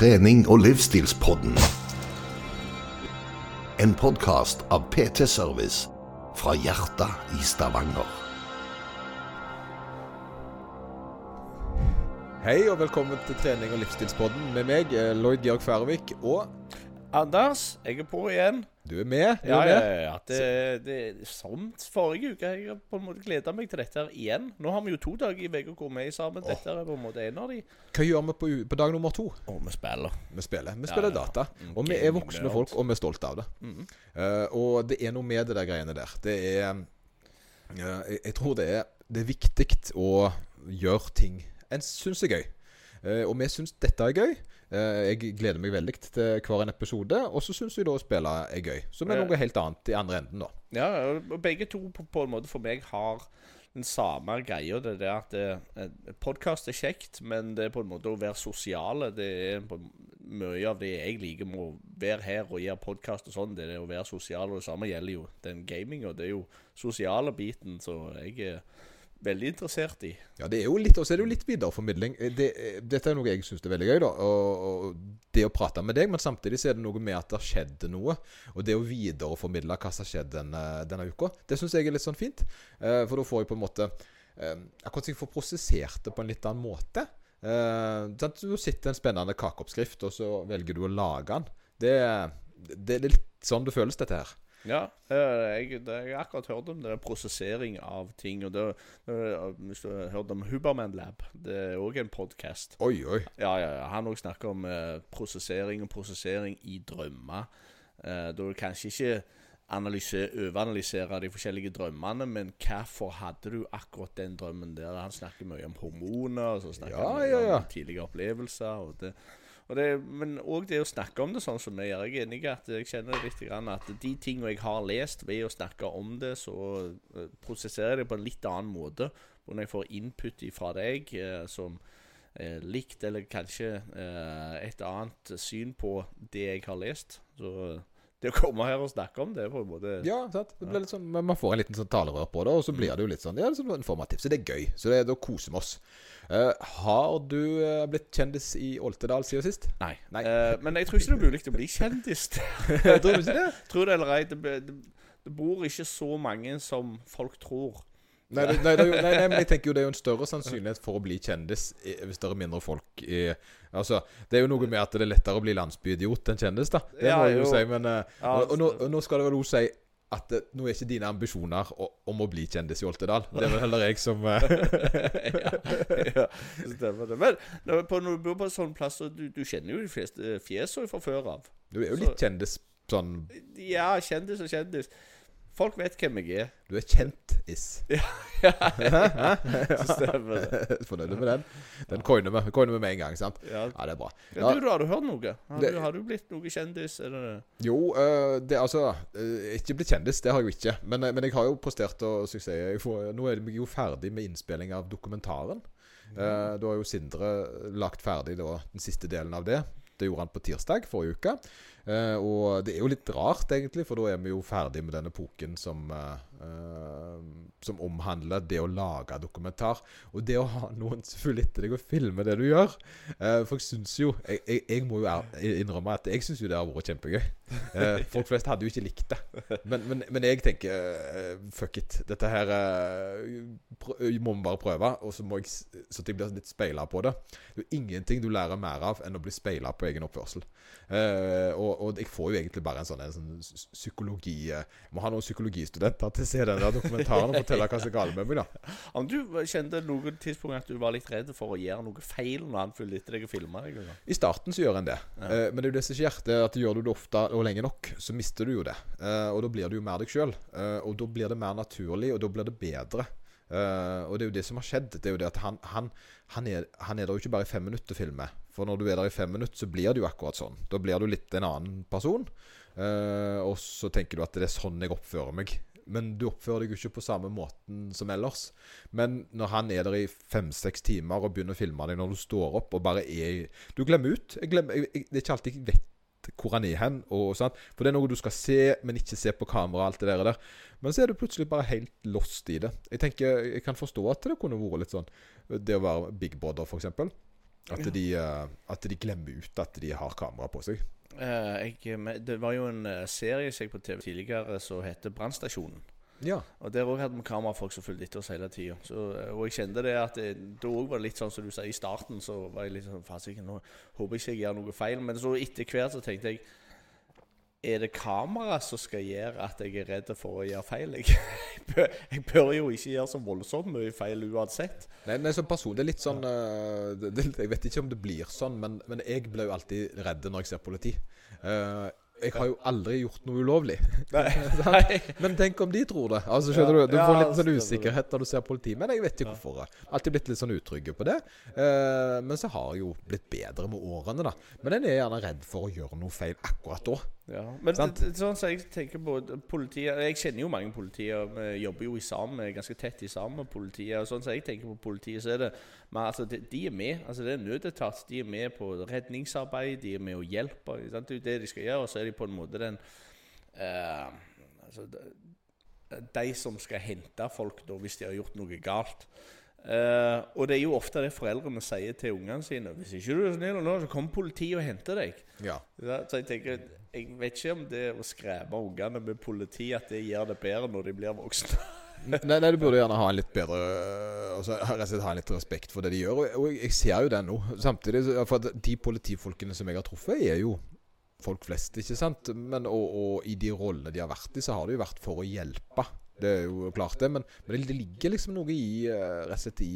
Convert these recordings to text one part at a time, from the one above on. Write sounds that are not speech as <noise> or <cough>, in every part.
trening- og livsstilspodden. En podkast av PT Service fra hjertet i Stavanger. Hei og velkommen til trening- og livsstilspodden med meg, eh, Lloyd Georg Færvik. Og Anders, jeg er på igjen. du er med. Du Ja, er med. ja. Det, det, som forrige uke. Jeg har på en måte gleda meg til dette her igjen. Nå har vi jo to dager i uka hvor vi er sammen. Dette er på en måte en av de. Hva gjør vi på, på dag nummer to? Og vi spiller. Vi spiller. Vi spiller ja. data. Mm, Og vi er voksne folk, og vi er stolte av det. Mm -hmm. uh, og det er noe med det der greiene der. Det er uh, jeg, jeg tror det er, det er viktig å gjøre ting en syns er gøy. Uh, og vi syns dette er gøy. Eh, jeg gleder meg veldig til hver en episode. Og så syns vi da å spille er gøy. Som er noe helt annet i andre enden, da. Ja, og begge to på, på en måte for meg har den samme greia. Det er at det, podkast er kjekt, men det er på en måte å være sosiale. Det er på, mye av det jeg liker med å være her og gjøre podkast og sånn. Det er å være sosial, og det samme gjelder jo den gaminga. Det er jo sosiale biten så jeg er veldig interessert i. Ja, det er jo litt, Og så er det jo litt videreformidling. Eh, Det, eh, dette er noe jeg syns er veldig gøy. da og, og Det å prate med deg, men samtidig så er det noe med at det skjedde noe. Og det å videreformidle hva som har skjedd denne, denne uka, det syns jeg er litt sånn fint. Eh, for da får jeg på en måte Akkurat som jeg får prosessert det på en litt annen måte. Du sitter en spennende kakeoppskrift, og så velger du å lage den. Det, det er litt sånn det føles, dette her. Ja, jeg, har akkurat hørt om det. Prosessering av ting. Og det, Hvis du har hørt om Huberman Lab, det er òg en podkast. Oi, oi. Ja, ja, ja. Han òg snakker om eh, prosessering og prosessering i drømmer. Eh, da du kanskje ikke analyse, overanalysere de forskjellige drømmene, men hvorfor hadde du akkurat den drømmen der? Han snakker mye om hormoner, og så snakker Ja, han mye ja, ja. om tidligere opplevelser. Og det, og det, men òg det å snakke om det sånn som vi gjør. Jeg er enig i at jeg kjenner litt at de tingene jeg har lest, ved å snakke om det, så eh, prosesserer jeg det på en litt annen måte. Og når jeg får input fra deg eh, som eh, likt, eller kanskje et annet syn på det jeg har lest. Så det å komme her og snakke om det på en måte Ja, sant? Det blir litt sånn, men Man får en liten sånn talerør på det, og så blir det jo litt sånn Ja, det sånn informativt. Så det er gøy. Så det, da koser vi oss. Uh, har du uh, blitt kjendis i Oltedal siden sist? Nei. Nei. Uh, men jeg tror ikke det er mulig å bli kjendis. <laughs> Tror ikke det. tror det eller ei, det, det, det bor ikke så mange som folk tror. Nei, nei, nei, nei, men jeg tenker jo det er jo en større sannsynlighet for å bli kjendis hvis det er mindre folk i Altså, Det er jo noe med at det er lettere å bli landsbyidiot enn kjendis, da. Det må ja, jo si, men eh, og, og, nå, og nå skal det vel òg si at det, nå er ikke dine ambisjoner om å bli kjendis i Oltedal. Det er vel heller jeg som eh, <laughs> ja, ja, stemmer det. Men når, du bor på en sånn plass, så du, du kjenner jo de fleste fjesene fra før av. Du er jo Så- litt kjendis sånn Ja, kjendis og kjendis. Folk vet hvem jeg er. Du er kjent-is. <laughs> Så stemmer det. <laughs> Fornøyd med den? Den coiner vi coiner vi med en gang, sant? Ja. Ja, det er bra. Ja, Ja, du, da, har du hørt noe? Har, Det- du, har du blitt noe kjendis? Eller? jo, uh, det altså uh, Ikke blitt kjendis, det har jeg jo ikke. Men, uh, men jeg har jo prestert å suksess. Nå er jeg jo ferdig med innspilling av dokumentaren. Uh, da har jo Sindre lagt ferdig da, den siste delen av det. Det gjorde han på tirsdag forrige uke. Eh, og det er jo litt rart, egentlig, for da er vi jo ferdig med den epoken som eh, Som omhandler det å lage dokumentar. Og det å ha noen som følger etter deg og filmer det du gjør. Eh, for jeg syns jo jeg, jeg, jeg må jo innrømme at jeg syns jo det har vært kjempegøy. Eh, <laughs> folk flest hadde jo ikke likt det. Men, men, men jeg tenker eh, fuck it. Dette her eh, må vi bare prøve. Og så må jeg så jeg blir litt speila på det. Det er jo ingenting du lærer mer av enn å bli speila på egen oppførsel. Eh, og, og jeg får jo egentlig bare en sånn, en sånn psykologi eh, Jeg må ha noen psykologistudenter til se den der dokumentaren og fortelle hva som er galt med meg, da. <laughs> Men du kjente noen tidspunkt at du var litt redd for å gjøre noe feil når han fulgte etter deg og filma deg? Eller? I starten så gjør en det. Ja. Uh, men det er jo det som skjer. Det er at Gjør du det ofte og lenge nok, så mister du jo det. Uh, og da blir du jo mer deg sjøl. og da blir det mer naturlig, og da blir det bedre. Eh, og det er jo det som har skjedd. Det er jo det at han, han, han, er, han er der jo ikke bare i fem minutter til filmer. For når du er der i fem minutter, så blir det jo akkurat sånn. Da blir du litt en annen person. Uh, og så tenker du at det er sånn jeg oppfører meg. Men du oppfører deg jo ikke på samme måten som ellers. Men når han er der i fem-seks timer og begynner å filme deg når du står opp og bare er Du glemmer ut. Jeg glemmer, jeg, det er ikke alltid jeg vet hvor han er hen. Og sånn. For det er noe du skal se, men ikke se på kamera. alt det der, der. Men så er du plutselig bare helt lost i det. Jeg tenker, jeg kan forstå at det kunne vært litt sånn Det å være Big Brother, f.eks. At de, eh, at de glemmer ut at de har kamera på seg. Eh, jeg, det var jo en eh, serie jeg på TV tidligere som heter Brannstasjonen. Ja. Og Der òg hadde vi kamerafolk som fulgte etter oss hele tida. Og jeg kjente det at det, da òg var det litt sånn som du sier, i starten så var jeg litt sånn Fasiken, nå håper jeg ikke jeg gjør noe feil. Men så etter hvert så tenkte jeg Er det kamera som skal gjøre at jeg er redd for å gjøre feil? <laughs> Jeg, bør, jeg bør jo ikke gjøre så voldsomt mye feil uansett. Nei, nei, som person, det er litt sånn uh, det, det, Jeg vet ikke om det blir sånn, men, men jeg blir jo alltid redd når jeg ser politi. Uh, jeg har jo aldri gjort noe ulovlig. <laughs> <laughs> Men tenk om de tror det. Altså, skjønner Ja. Du Du Ja, får litt sånn usikkerhet når du ser politi. Men jeg vet ikke hvorfor. Alltid blitt litt sånn utrygge på det. Uh, men så har jeg jo blitt bedre med årene, da. Men en er gjerne redd for å gjøre noe feil akkurat da. Ja, men det, sånn som jeg tenker på politiet Jeg kjenner jo mange politier. Vi jobber jo i sammen, ganske tett i sammen med politiet. Og sånn som jeg tenker på politiet, så er det men altså, de, de er med. Altså, det er nødetat. De er med på redningsarbeid, de er med og hjelper. Det er jo det de skal gjøre. Og så er de på en måte den uh, altså, de, de som skal hente folk da, hvis de har gjort noe galt. Eh, og det er jo ofte det foreldrene sier til ungene sine. 'Hvis ikke du er snill nå, så kommer politiet og henter deg.' Ja. Så jeg tenker Jeg vet ikke om det å skremme ungene med politi At det gjør det bedre når de blir voksne. Nei, nei, du burde gjerne ha en litt bedre øh, altså, Ha en litt respekt for det de gjør. Og, og jeg ser jo det nå. Samtidig For de politifolkene som jeg har truffet, er jo folk flest, ikke sant? Men, og, og i de rollene de har vært i, så har det jo vært for å hjelpe. Det er jo klart, det. Men, men det ligger liksom noe i øh, rett i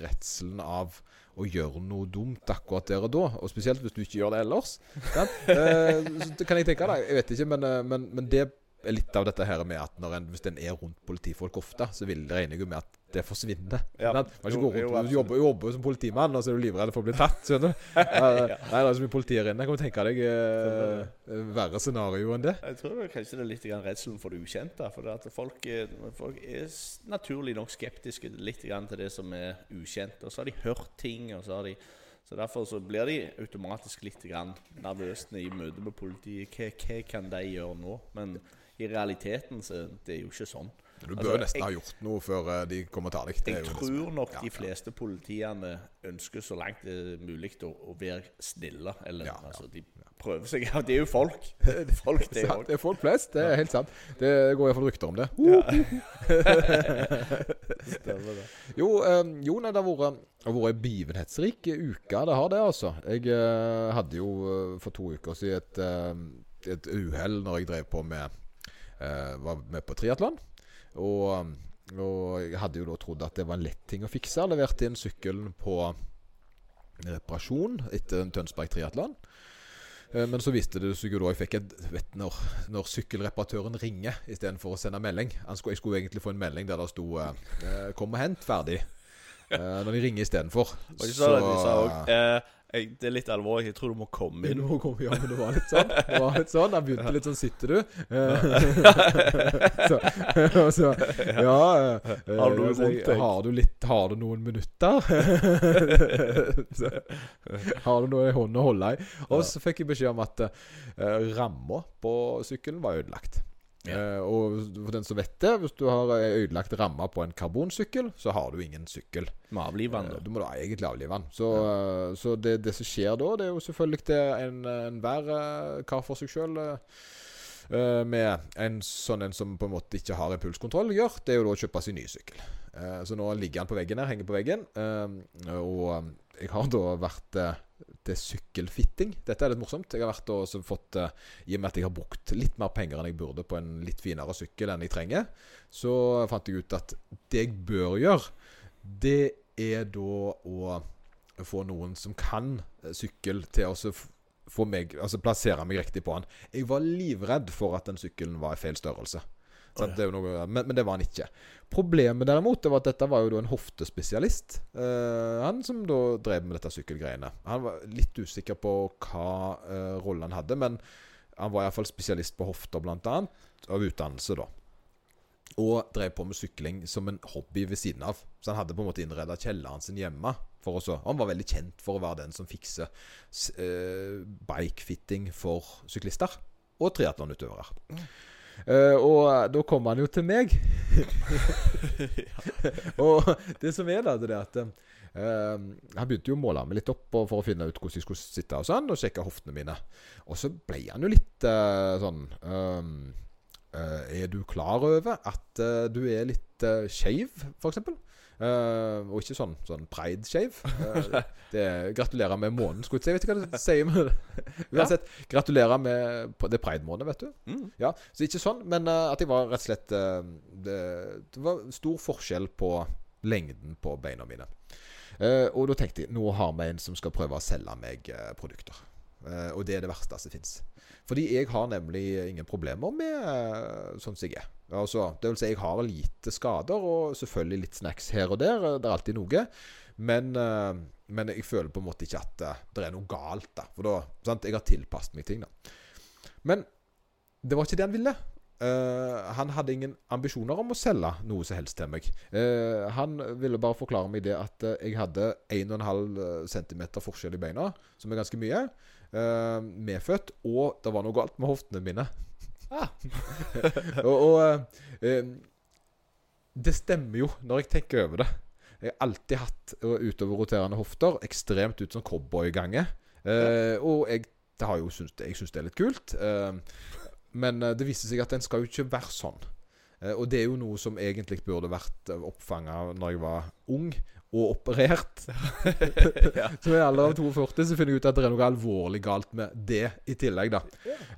redselen av å gjøre noe dumt akkurat der og da. Og spesielt hvis du ikke gjør det ellers. Ja. <laughs> Eh, så kan jeg tenke deg. Jeg vet ikke, men, øh, men, men det litt av dette her med at når en, hvis en er rundt politifolk ofte, så vil det regner jeg jo med at det forsvinner. Ja. Man ikke jo, rundt, absolutt. du jobber, jobber som politimann, og så er du livredd for å bli tatt. Skjønner du? <laughs> ja. Nei, det er så mye politi her inne. Kan du tenke deg eh, verre scenario enn det. Jeg tror det, kanskje det er litt redselen for det ukjente. For det at folk, folk er naturlig nok skeptiske litt grann til det som er ukjent. Og så har de hørt ting, og så har de så Derfor så blir de automatisk litt nervøse i møte med politiet. Hva, hva kan de gjøre nå? Men i realiteten så det er jo ikke sånn. Du bør Altså, nesten jeg- ha gjort noe før eh, de kommer og tar deg. Er Jeg tror nok Ja, de fleste politiene ønsker så langt det er mulig å, å være snille. Eller Ja, ja. altså, de prøver seg Det er jo folk. <laughs> Folk, det Sant, det er folk flest, det er helt sant. Det går iallfall rykter om det. Uh, <laughs> Jo, eh, jo nei, det har vært det har vært ei begivenhetsrik uke. Det har det, altså. Jeg eh, hadde jo for to uker siden et, eh, et uhell når jeg drev på med Var med på triatlon. Og, og jeg hadde jo da trodd at det var en lett ting å fikse. Jeg Leverte inn sykkelen på reparasjon etter en Tønsberg triatlon. Eh, Men så viste det seg jo da Jeg fikk et vet, når, når sykkelreparatøren ringer istedenfor å sende melding skulle, Jeg skulle egentlig få en melding der det sto eh, 'Kom og hent, ferdig'. Eh, når de ringer istedenfor. Så det, de også, eh, jeg, Det er litt alvorlig. Jeg tror du må komme inn. Du må komme, ja, men det var litt sånn. Det var litt sånn Jeg begynte litt sånn 'Sitter du?' Eh, <laughs> så, så Ja eh, Har du eh, jeg? Har du litt Har du noen minutter? <laughs> så, har du noe i hånden å holde i? Og så fikk jeg beskjed om at uh, ramma på sykkelen var ødelagt. Eh, og for den som vet det, hvis du har ødelagt ramme på en karbonsykkel, så har du ingen sykkel. Med avlivende. Uh, Du må da egentlig avlive den. Så, eh, så det, det som skjer da, det er jo selvfølgelig det en, enhver uh, kar for seg sjøl med en sånn en som på en måte ikke har impulskontroll, gjør, det er jo da å kjøpe seg ny sykkel. Eh, så nå ligger han på veggen her, henger på veggen. eh, og eh, jeg har da vært eh, til sykkelfitting. Dette er litt morsomt. Jeg har vært og fått I og med at jeg har brukt litt mer penger enn jeg burde på en litt finere sykkel enn jeg trenger, så fant jeg ut at det jeg bør gjøre, det er da å få noen som kan sykkel, til å få meg, altså plassere meg riktig på den. Jeg var livredd for at den sykkelen var i feil størrelse. Sant? det er jo noe, men, men det var han ikke. Problemet derimot det var at dette var jo en hoftespesialist. Eh, han som da drev med dette sykkelgreiene. Han var litt usikker på hva uh, rolle han hadde, men han var iallfall spesialist på hofter, blant annet, av utdannelse, da. Og drev på med sykling som en hobby ved siden av. Så han hadde på en måte innreda kjelleren sin hjemme. For også. han var veldig kjent for å være den som fikser eh, bikefitting for syklister. Og triatlonutøvere. Eh, og eh, da kom han jo til meg. <laughs> <laughs> og det som er da, det er at uh, han begynte jo å måle meg litt opp for å finne ut hvordan jeg skulle sitte og sånn, og sjekke hoftene mine. Og så ble han jo litt uh, sånn Er du klar over at du er litt uh, skeiv, f.eks.? Uh, og ikke sånn, sånn pride-shave. Uh, <laughs> det er gratulerer med månen, skulle jeg si. Vet ikke hva det sier med det. <laughs> Uansett, gratulerer med Det er pride-måned, vet du. Mm. Ja, Så ikke sånn, men uh, at jeg var rett og slett det, det var stor forskjell på lengden på beina mine. Og da tenkte jeg nå har vi en som skal prøve å selge meg produkter. Eh, og det er det verste som fins. Fordi jeg har nemlig ingen problemer med eh, sånn som jeg er. Altså, det vil si, jeg har lite skader, og selvfølgelig litt snacks her og der. eh, Det er alltid noe. Men, men jeg føler på en måte ikke at det er noe galt. da For da, sant? Jeg har tilpasset meg ting. da Men det var ikke det han ville. Uh, han hadde ingen ambisjoner om å selge noe som helst til meg. Uh, han ville bare forklare meg det at uh, jeg hadde 1,5 cm forskjell i beina, som er ganske mye. Eh, medfødt. Og det var noe galt med hoftene mine. Ah. <laughs> og og eh, det stemmer jo, når jeg tenker over det. Jeg har alltid hatt utoverroterende hofter. Ekstremt ut som cowboygange. Uh, og jeg, det har jo syntes, jeg syns det er litt kult. Uh, men det viser seg at den skal jo ikke være sånn. Og det er jo noe som egentlig burde vært oppfanga når jeg var ung og operert. <laughs> <laughs> Så i alder av 42 så finner jeg ut at det er noe alvorlig galt med det i tillegg, da.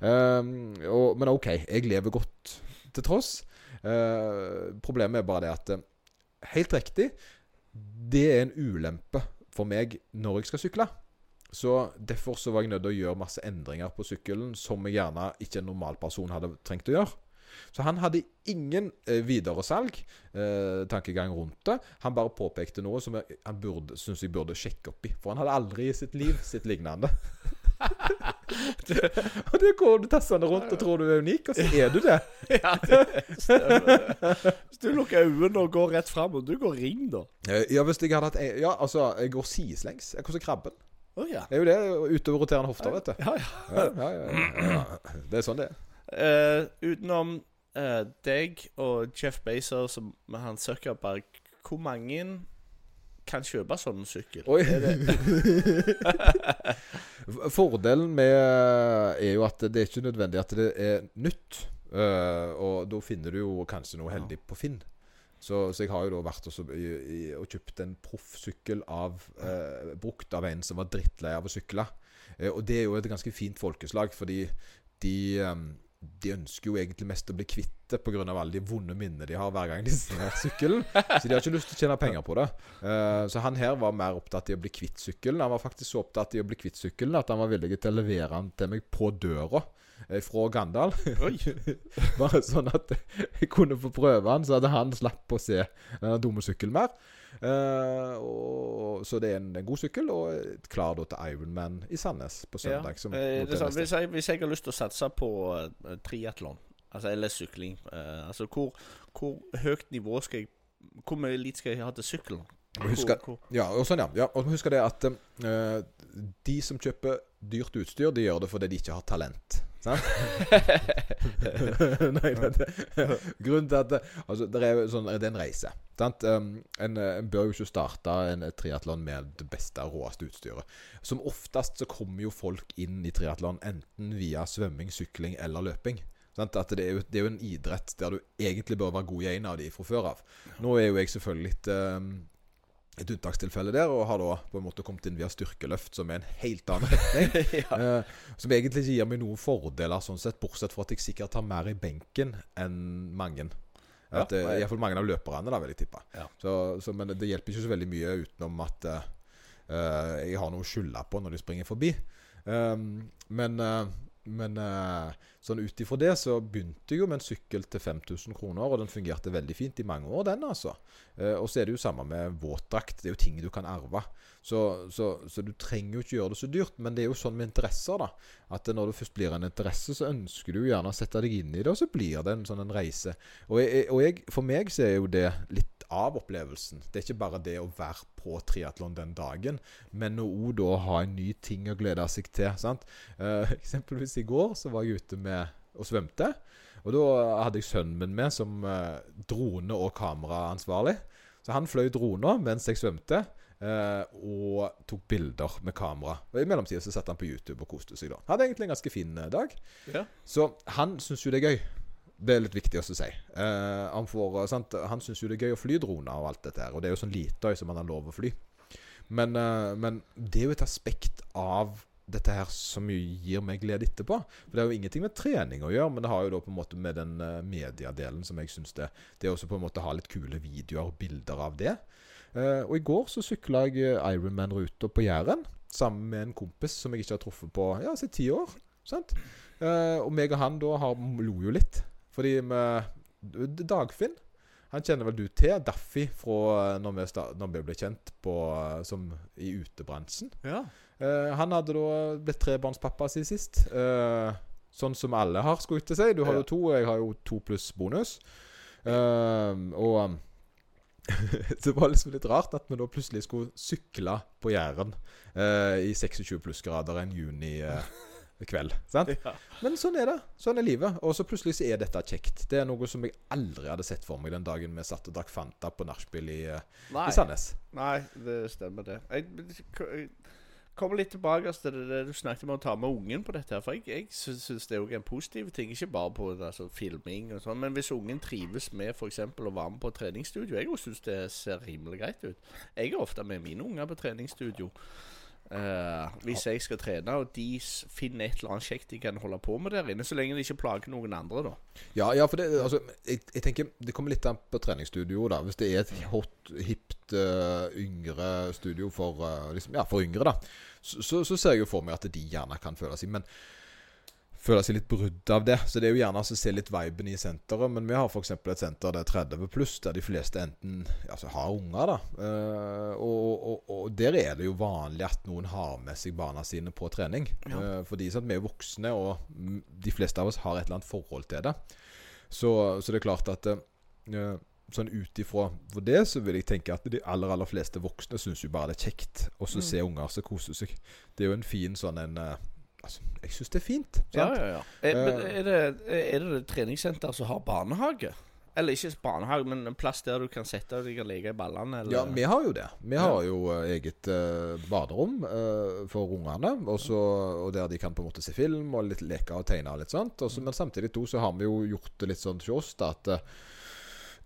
Um, og, men OK, jeg lever godt til tross. Uh, problemet er bare det at eh, Helt riktig, det er en ulempe for meg når jeg skal sykle. Så Derfor så var jeg nødt til å gjøre masse endringer på sykkelen som jeg gjerne ikke en normal person hadde trengt å gjøre. Så han hadde ingen eh, videresalg, eh, tankegang rundt det. Han bare påpekte noe som jeg, han burde, synes jeg burde sjekke opp i. For han hadde aldri i sitt liv sitt lignende. <laughs> og det går du tassende rundt og tror du er unik, og så er du det. <laughs> ja, det stemmer. Hvis du lukker øynene og går rett fram, og du går ring, da. Eh, Ja, hvis jeg hadde hatt Ja, altså, jeg går sideslengs. Jeg er krabben. Oh, ja. Det er jo det utoverroterende hofter, vet du. Ja, ja. Ja, ja, ja, ja. Det er sånn det er. Eh, utenom uh, deg og Jeff Bazer som med han Zuckerberg, hvor mange kan kjøpe sånn sykkel? Oi. <laughs> Fordelen med er jo at det er ikke nødvendig at det er nytt. Uh, og da finner du jo kanskje noe heldig på Finn. Så, så jeg har jo da vært også i, i, og kjøpt en proffsykkel av eh, brukt av en som var drittlei av å sykle. Eh, og det er jo et ganske fint folkeslag, fordi de eh, de ønsker jo egentlig mest å bli kvitt det pga. alle de vonde minnene de har hver gang de ser sykkelen. Så de har ikke lyst til å tjene penger på det. Uh, så han her var mer opptatt i å bli kvitt sykkelen. Han var faktisk så opptatt i å bli kvitt sykkelen at han var villig til å levere den til meg på døra fra Gandal. <laughs> Bare sånn at jeg kunne få prøve den, så hadde han slapp å se den dumme sykkelen mer. Uh, og, så det er en, en god sykkel, og klar da til Ironman i Sandnes på Ja. søndag. som Eh, til sånn, hvis, jeg, hvis jeg har lyst til å satse på uh, triatlon, altså, eller sykling uh, Altså, hvor, hvor høyt nivå skal jeg Hvor mye litt skal jeg ha til sykkelen? Hvor- hvor- Ja, og sånn, ja. ja og husk det at eh, de som kjøper dyrt utstyr, de gjør det fordi de ikke har talent. <laughs> Nei, det, <laughs> Grunnen til at altså, det, er, sånn, det er en reise. Um, en, en bør jo ikke starte en triatlon med det beste, og råeste utstyret. Som oftest så kommer jo folk inn i triatlon enten via svømming, sykling eller løping. Sant? At det, er jo, det er jo en idrett der du egentlig bør være god i en av de fra før av. Nå er jo jeg selvfølgelig litt um, et unntakstilfelle der, og har da på en måte kommet inn via styrkeløft, som er en helt annen <laughs> retning. ja. eh, som egentlig ikke gir meg noen fordeler, sånn sett, bortsett fra at jeg sikkert har mer i benken enn mange. Ja, At, eh, nei. Iallfall mange av løperne, da, vil jeg tippe. Ja. Så, så, men det hjelper ikke så veldig mye utenom at eh, eh, jeg har noe å skylde på når de springer forbi. Um, men eh, men eh, sånn ut ifra det så begynte jeg jo med en sykkel til 5000 kroner, og den fungerte veldig fint i mange år, den, altså. Eh, og så er det jo samme med våtdrakt. Det er jo ting du kan arve. Så, så, så du trenger jo ikke gjøre det så dyrt, men det er jo sånn med interesser, da. At når det først blir en interesse, så ønsker du gjerne å sette deg inn i det, og så blir det en sånn en reise. Og, jeg, og jeg, for meg så er jo det litt av opplevelsen. Det er ikke bare det å være på triatlon den dagen, men òg da ha en ny ting å glede seg til. sant? Uh, <laughs> eksempelvis i går så var jeg ute med og svømte. Og da hadde jeg sønnen min med som eh, drone- og kameraansvarlig. Så han fløy drona mens jeg svømte. eh, og tok bilder med kamera. Og I mellomtida så satt han på YouTube og koste seg. da Hadde egentlig en ganske fin eh, dag. Ja. Så han syns jo det er gøy. Det er litt viktig å si. Eh, han får, sant? han syns jo det er gøy å fly droner og alt dette her. Og det er jo sånn litøy som han har lov å fly. Men, men det er jo et aspekt av dette her så mye gir meg glede etterpå. For Det er jo ingenting med trening å gjøre, men det har jo da på en måte med den uh, mediedelen som jeg syns det Det er også på en måte å ha litt kule videoer og bilder av det. Eh, og i går så sykla jeg eh, Ironman-ruta på Jæren sammen med en kompis som jeg ikke har truffet på ja, siden ti år. Sant? Eh, og meg og han da har, lo jo litt. Fordi med Dagfinn han kjenner vel du til Daffy fra når vi ble kjent på, som i utebransjen. Ja. Eh, han hadde da blitt trebarnspappa siden sist. Uh, sånn som alle har, skulle jeg til si. Du har jo to, og jeg har jo to pluss bonus. Uh, og um, <laughs> det var liksom litt rart at vi da plutselig skulle sykle på Jæren i 26 plussgrader en junikveld. sant? <laughs> Ja. Men sånn er det. Sånn er livet. Og så plutselig så er dette kjekt. Det er noe som jeg aldri hadde sett for meg den dagen vi satt og drakk Fanta på nachspiel i, i Sandnes. Nei, det stemmer det. Jeg, jeg kommer litt tilbake til det, det du snakket om å ta med ungen på dette. her For jeg, jeg syns det er en positiv ting, ikke bare på altså, filming og sånn. Men hvis ungen trives med f.eks. å være med på treningsstudio Jeg syns det ser rimelig greit ut. Jeg er ofte med mine unger på treningsstudio. Uh, hvis jeg skal trene, og de finner et eller annet kjekt de kan holde på med der inne, så lenge de ikke plager noen andre, da. Ja, ja, for det, altså, jeg, jeg tenker Det kommer litt an på treningsstudio. da Hvis det er et hot, hipt, uh, yngre studio for, uh, liksom, ja, for yngre, da så, så, så ser jeg jo for meg at de gjerne kan føle seg Men føle seg litt brudd av det. Så det er jo gjerne å se litt viben i senteret. Men vi har f.eks. et senter der 30 pluss, der de fleste enten altså, har unger. da Uh, og, og, og der er det jo vanlig at noen har med seg barna sine på trening. Ja. Uh, fordi sånn, vi er voksne, og de fleste av oss har et eller annet forhold til det. Så, så det er klart at eh, Sånn ut ifra for det, så vil jeg tenke at de aller aller fleste voksne syns jo bare det er kjekt å så Mm. se unger som koser seg. Det er jo en fin sånn en eh, Altså, jeg syns det er fint. Ja, ja, ja. Er, men Eh. er, det, er det et treningssenter som har barnehage? Eller ikke barnehage, men en plass der du kan sette deg og leke i ballene? Eller? Ja, vi har jo det. Vi har jo eh, eget uh, baderom uh, for ungene. Og, så- og der de kan på en måte se film og litt leke og tegne og litt sånt. Også, men samtidig to så har vi jo gjort det litt sånn til oss da, at uh,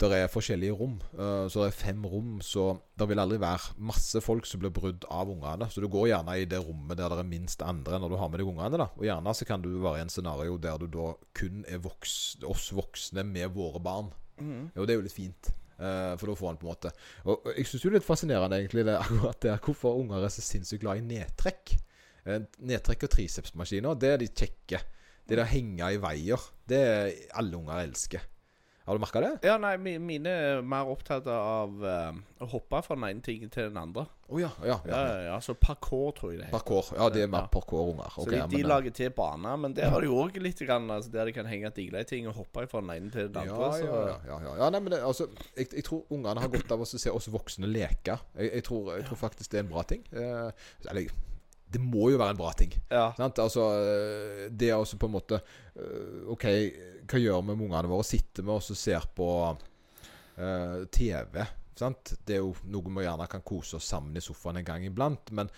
det er forskjellige rom. Eh, så det er fem rom, så det vil aldri være masse folk som blir brudd av ungene. Så du går gjerne i det rommet der det er minst andre når du har med deg ungene. da Og gjerne så kan du være i en scenario der du da kun er voks, oss voksne med våre barn. Mm. Og det er jo litt fint. eh, for da får han på en måte Og jeg syns det er litt fascinerende egentlig det <laughs> akkurat der hvorfor unger er så sinnssykt glad i nedtrekk. Eh, nedtrekk og tricepsmaskiner, det er de kjekke. Det der henge i veier, det er alle unger elsker. Har du merka det? Ja, nei, mine er mer opptatt av eh, å hoppe fra den ene tingen til den andre. Å ja, ja, Ja, ja. ja, altså parkour, tror jeg det heter. Parkour. Ja, det er mer parkourunger. Så de, de eh, lager til baner, men der har de òg litt grann, altså, der de kan henge digle i ting og hoppe fra den ene til den andre. ja, så ja, ja, ja. ja nei, men det, altså, jeg, jeg tror ungene har godt av å se oss voksne leke. Jeg, jeg, tror, jeg tror faktisk det er en bra ting. Eh, eller det må jo være en bra ting. ja. Sant? Altså, eh, det er også på en måte eh, OK, hva gjør vi med ungene våre? Sitter vi og ser på uh, TV? Sant? Det er jo noe vi gjerne kan kose oss sammen i sofaen en gang iblant. Men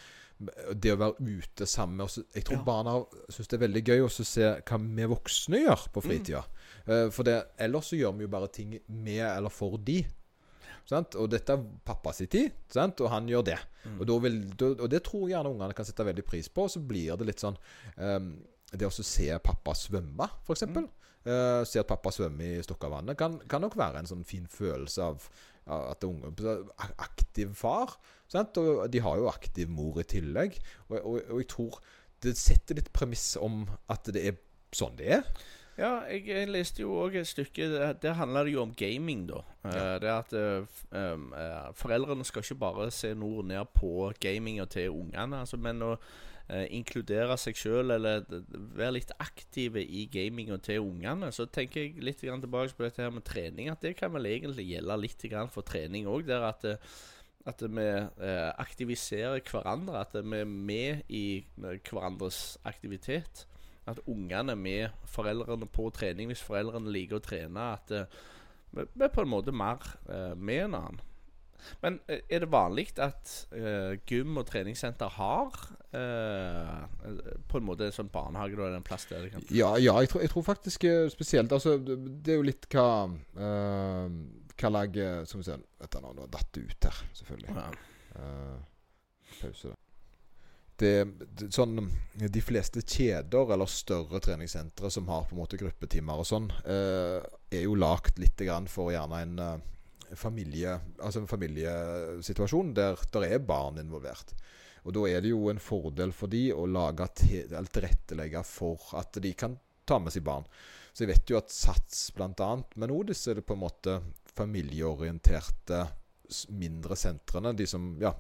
det å være ute sammen oss Jeg tror Ja. barna syns det er veldig gøy også å se hva vi voksne gjør på fritida. Eh, for det, ellers så gjør vi jo bare ting med eller for de. Sant? Og dette er pappa sin tid, sant? og han gjør det. Og, da vil, og det tror jeg gjerne ungene kan sette veldig pris på. Og så blir det litt sånn um, Det å se pappa svømme, f.eks. Mm. se at pappa svømmer i Stokkavannet, kan, kan nok være en sånn fin følelse av at unge Aktiv far. Sant? Og de har jo aktiv mor i tillegg. Og, og, og jeg tror det setter litt premiss om at det er sånn det er. Ja, jeg, jeg leste jo òg et stykke Der, der handler det jo om gaming, da. Eh, Ja. det at um, foreldrene skal ikke bare se nord ned på gaminga til ungene, altså, men å uh, inkludere seg sjøl eller være litt aktive i gaminga til ungene. Så tenker jeg litt grann tilbake på dette her med trening, at det kan vel egentlig gjelde litt grann for trening òg. Der at at vi eh, aktiviserer hverandre. At vi er med i hverandres aktivitet. At ungene med foreldrene på trening hvis foreldrene liker å trene. At eh, vi uh, er på en måte mer uh, med en annen. Men eh, er det vanlig at uh, gym og treningssenter har på en måte en sånn barnehage da, en plass der kan Ja, ja jeg, tror, jeg tror faktisk spesielt Altså, det er jo litt hva uh, Hva lag Som vi se Vet du nå, datt det ut her, selvfølgelig. ja. Pause, da. Det, det, sånn, de fleste kjeder eller større treningssentre som har på en måte gruppetimer og sånn, eh, er jo lagt litt for gjerne en eh, familie Altså en familiesituasjon der der er barn involvert. Og da er det jo en fordel for de å lage tilrettelegge for at de kan ta med seg barn. Så jeg vet jo at Sats bl.a. men òg det på en måte familieorienterte mindre sentrene. De som Ja,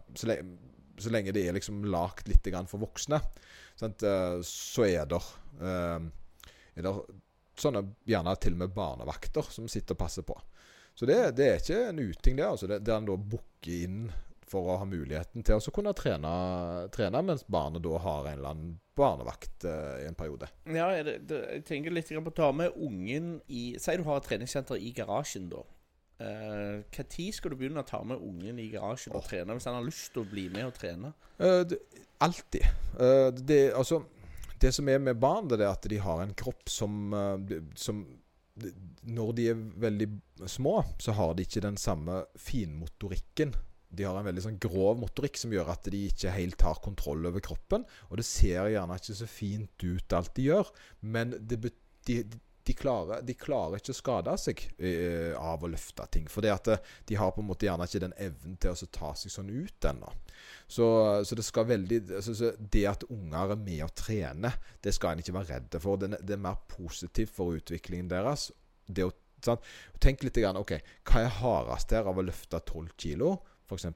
så, lenge det er liksom lagt litt for voksne, sant, eh, så er det eh, er det sånne gjerne til og med barnevakter som sitter og passer på. Så det, det er ikke en uting, det. altså Der en da booker inn for å ha muligheten til å kunne trene, trene mens barnet da har en eller annen barnevakt eh, i en periode. Ja, det, jeg tenker litt på å ta med ungen i Si du har et treningssenter i garasjen, da. Når skal du begynne å ta med ungen i garasjen og trene hvis han har lyst til å bli med og trene? Uh, det, alltid. Uh, det, altså, det som er med barn, det er at de har en kropp som, eh, som Når de er veldig små, så har de ikke den samme finmotorikken. De har en veldig sånn grov motorikk som gjør at de ikke helt har kontroll over kroppen. Og det ser gjerne ikke så fint ut, alt de gjør, men det, betyr de, de, klarer, de klarer ikke å skade seg uh, av å løfte ting. For eh, de har på en måte gjerne ikke den evnen til å ta seg sånn ut ennå. Så, så det skal veldig så, så Det at unger er med og trener, det skal en ikke være redd for. Det, det er mer positivt for utviklingen deres. Å, sant? Tenk litt grann, ok, Hva er hardest her av å løfte 12 kilo? F.eks.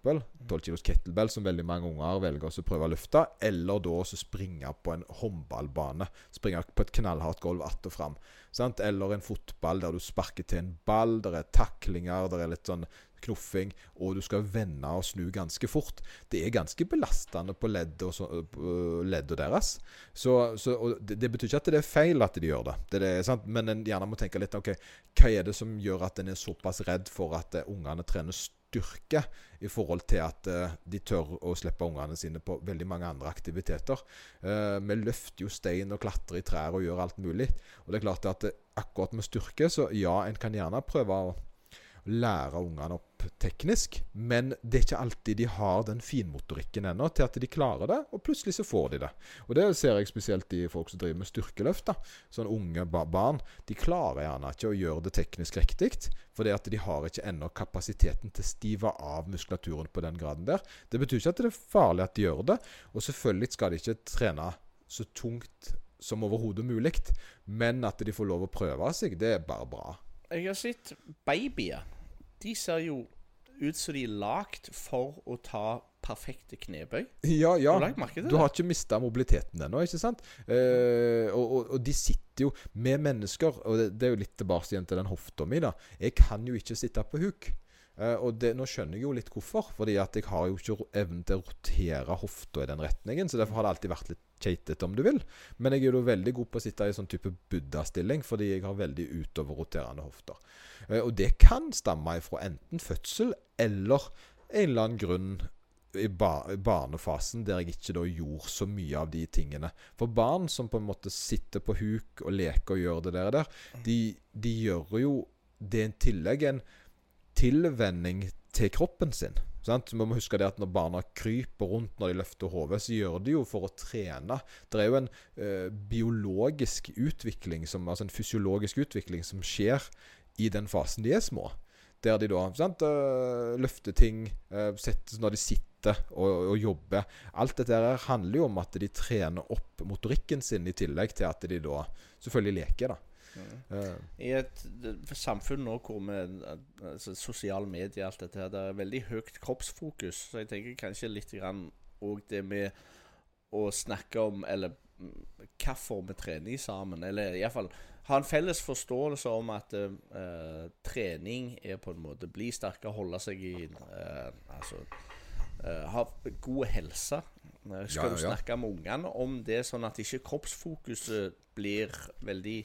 12 kilos kettlebell, som veldig mange unger velger å prøve å løfte. Eller da å springe på en håndballbane. Springe på et knallhardt gulv att og fram. Sant? Eller en fotball der du sparker til en ball, der er taklinger, der er litt sånn knuffing, og du skal vende og snu ganske fort. Det er ganske belastende på leddet så, deres. Så, så, det, det betyr ikke at det er feil at de gjør det, det, er sant? men en gjerne må tenke litt ok, hva er det som gjør at en er såpass redd for at eh, ungene trener styrke, i forhold til at eh, de tør å slippe ungene sine på veldig mange andre aktiviteter. Eh, vi løfter jo stein og klatrer i trær og gjør alt mulig. Og det er klart at eh, akkurat med styrke, så ja, en kan gjerne prøve å lære ungene opp teknisk, men det er ikke alltid de har den finmotorikken ennå til at de klarer det, og plutselig så får de det. Og Det ser jeg spesielt i folk som driver med styrkeløft. da. Sånn unge barn. De klarer gjerne ikke å gjøre det teknisk riktig, fordi at de har ikke ennå kapasiteten til å stive av muskulaturen på den graden der. Det betyr ikke at det er farlig at de gjør det, og selvfølgelig skal de ikke trene så tungt som overhodet mulig, men at de får lov å prøve seg, det er bare bra. Jeg har sett babyer. De ser jo ut som de er lagd for å ta perfekte knebøy. Ja, ja. Du Du har ikke mista mobiliteten ennå, ikke sant? Eh, og, og, og de sitter jo med mennesker, og det, det er jo litt tilbake igjen til den hofta mi, da. Jeg kan jo ikke sitte på huk. Eh, og det, nå skjønner jeg jo litt hvorfor, fordi at jeg har jo ikke evnen til å rotere hofta i den retningen. Så derfor har det alltid vært litt keitete, om du vil. Men jeg er jo veldig god på å sitte i sånn type buddha-stilling, fordi jeg har veldig utoverroterende hofter. Eh, og det kan stamme ifra enten fødsel eller en eller annen grunn i barnefasen der jeg ikke da gjorde så mye av de tingene. For barn som på en måte sitter på huk og leker og gjør det der, de, de gjør jo det i tillegg en tilvenning til kroppen sin. Sant? Vi må huske det at Når barna kryper rundt når de løfter hodet, så gjør de jo for å trene. Det er jo en ø, biologisk utvikling, som, altså en fysiologisk utvikling, som skjer i den fasen de er små. Der de da sant, øh, løfter ting øh, setter, når de sitter og, og jobber. Alt dette her handler jo om at de trener opp motorikken sin, i tillegg til at de da selvfølgelig leker. da. Mm. I et samfunn nå hvor vi altså, Sosiale medier alt dette her, det er veldig høyt kroppsfokus. Så jeg tenker kanskje litt grann òg det med å snakke om Eller mm, hvorfor vi trener sammen. Eller iallfall ha en felles forståelse om at uh, trening er på en måte bli sterkere, holde seg i uh, Altså uh, ha god helse. Skal Ja, du ja. snakke med ungene om det, sånn at ikke kroppsfokuset blir veldig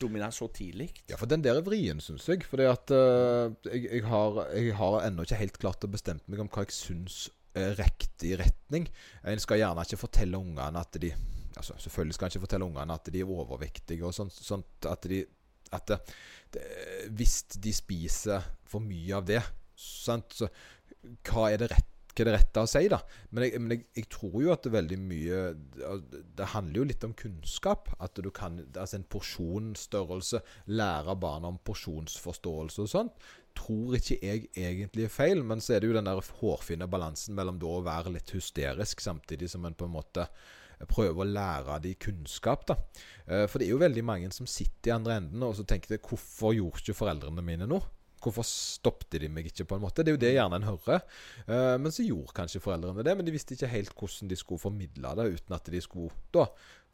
dominant så tidlig. Ja, for den der er vrien, syns jeg. Fordi at jeg, jeg, har, jeg har ennå ikke helt klart å bestemme meg om hva jeg syns er riktig retning. En skal gjerne ikke fortelle ungene at de altså Selvfølgelig skal en ikke fortelle ungene at de er overvektige og sånt. sånt at de at det, det, Hvis de spiser for mye av det, sant, så hva er det rett hva er det rette å si, da. Men, jeg, men jeg, jeg, tror jo at det veldig mye Det handler jo litt om kunnskap. At du kan Altså en porsjonsstørrelse. Lære barna om porsjonsforståelse og sånt. Tror ikke jeg egentlig er feil, men så er det jo den der hårfine balansen mellom da å være litt hysterisk samtidig som en på en måte prøve å lære de kunnskap. da. Eh, for det er jo veldig mange som sitter i andre enden og så tenker de, hvorfor gjorde ikke foreldrene mine noe? Hvorfor stoppet de meg ikke, på en måte? Det er jo det gjerne en hører. Uh, men så gjorde kanskje foreldrene det, men de visste ikke helt hvordan de skulle formidle det, uten at de skulle da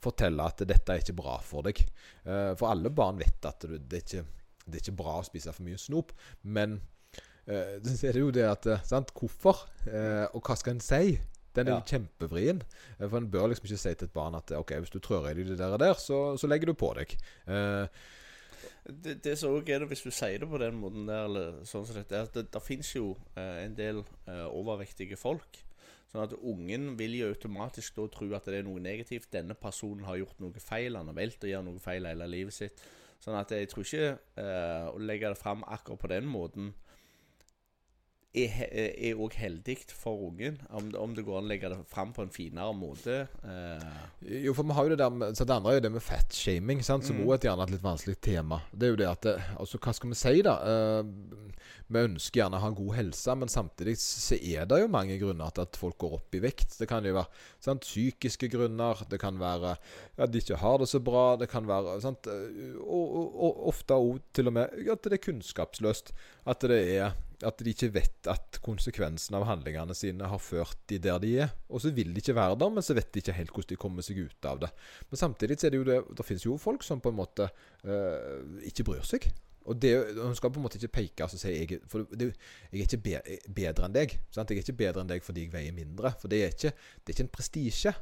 fortelle at dette er ikke bra for deg. Uh, for alle barn vet at det, er ikke, det, er ikke, bra å spise for mye snop, men så er det jo det at sant? Hvorfor? og hva skal en si? Den er ja. kjempevrien. Eh, for en bør liksom ikke si til et barn at Ok, hvis du trør i det der, der så, så, legger du på deg. Uh, det, det som òg er det, hvis du sier det på den måten der, eller sånn som dette, det, det fins jo uh, en del uh, overvektige folk. Sånn at ungen vil jo automatisk da tro at det er noe negativt. Denne personen har gjort noe feil. Han har valgt å gjøre noe feil hele livet sitt. Sånn at jeg tror ikke å legge det fram akkurat på den måten er òg heldig for ungen, om, om, det går an å legge det fram på en finere måte. Eh. Jo, for vi har jo det der med, Så det andre er jo det med fatshaming, som mm. er et gjerne et litt vanskelig tema. Det er jo det at det, Altså, hva skal vi si, da? Uh, vi ønsker gjerne å ha god helse, men samtidig så er det jo mange grunner til at folk går opp i vekt. Det kan jo være sant, psykiske grunner, det kan være at de ikke har det så bra, det kan være sant, og, og, og ofte òg til og med at det er kunnskapsløst. At det er at de ikke vet at konsekvensen av handlingene sine har ført de der de er. Og så vil de ikke være der, men så vet de ikke helt hvordan de kommer seg ut av det. Men samtidig så er det jo det Det finnes jo folk som på en måte øh, ikke bryr seg. Og det, Hun skal på en måte ikke peke og si jeg, for det, jeg er ikke be, bedre enn deg. Sant? Jeg er ikke bedre enn deg fordi jeg veier mindre. For det er ikke, det er ikke en prestisje.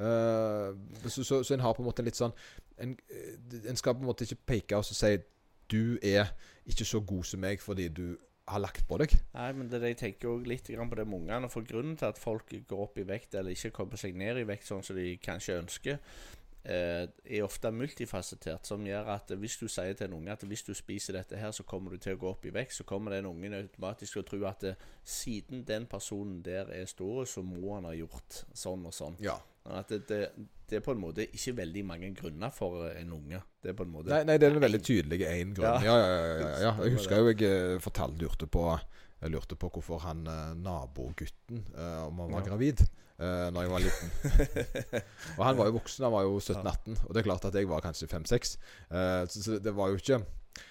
Uh, så, så, så, en har på en måte litt sånn En, en skal på en måte ikke peke og si du er ikke så god som meg fordi du har lagt på deg. Nei, men det jeg tenker også litt på det med ungene. For grunnen til at folk går opp i vekt, eller ikke kommer seg ned i vekt sånn som de kanskje ønsker, eh, er ofte multifasettert, som gjør at hvis du sier til en unge at hvis du spiser dette her, så kommer du til å gå opp i vekt, så kommer den ungen automatisk til å tro at eh, siden den personen der er stor, så må han ha gjort sånn og sånn. Ja. At det, det, det, er på en måte ikke veldig mange grunner for en unge. Det er på en måte Nei, nei det er en veldig tydelig én grunn. Ja. Ja, ja, ja, Jeg husker jo jeg eh, fortalte lurte på Jeg lurte på hvorfor han eh, nabogutten uh, om han var gravid uh, Når jeg var liten. <laughs> og han var jo voksen, han var jo 17-18. Og det er klart at jeg var kanskje 5-6. Uh, så, så det var jo ikke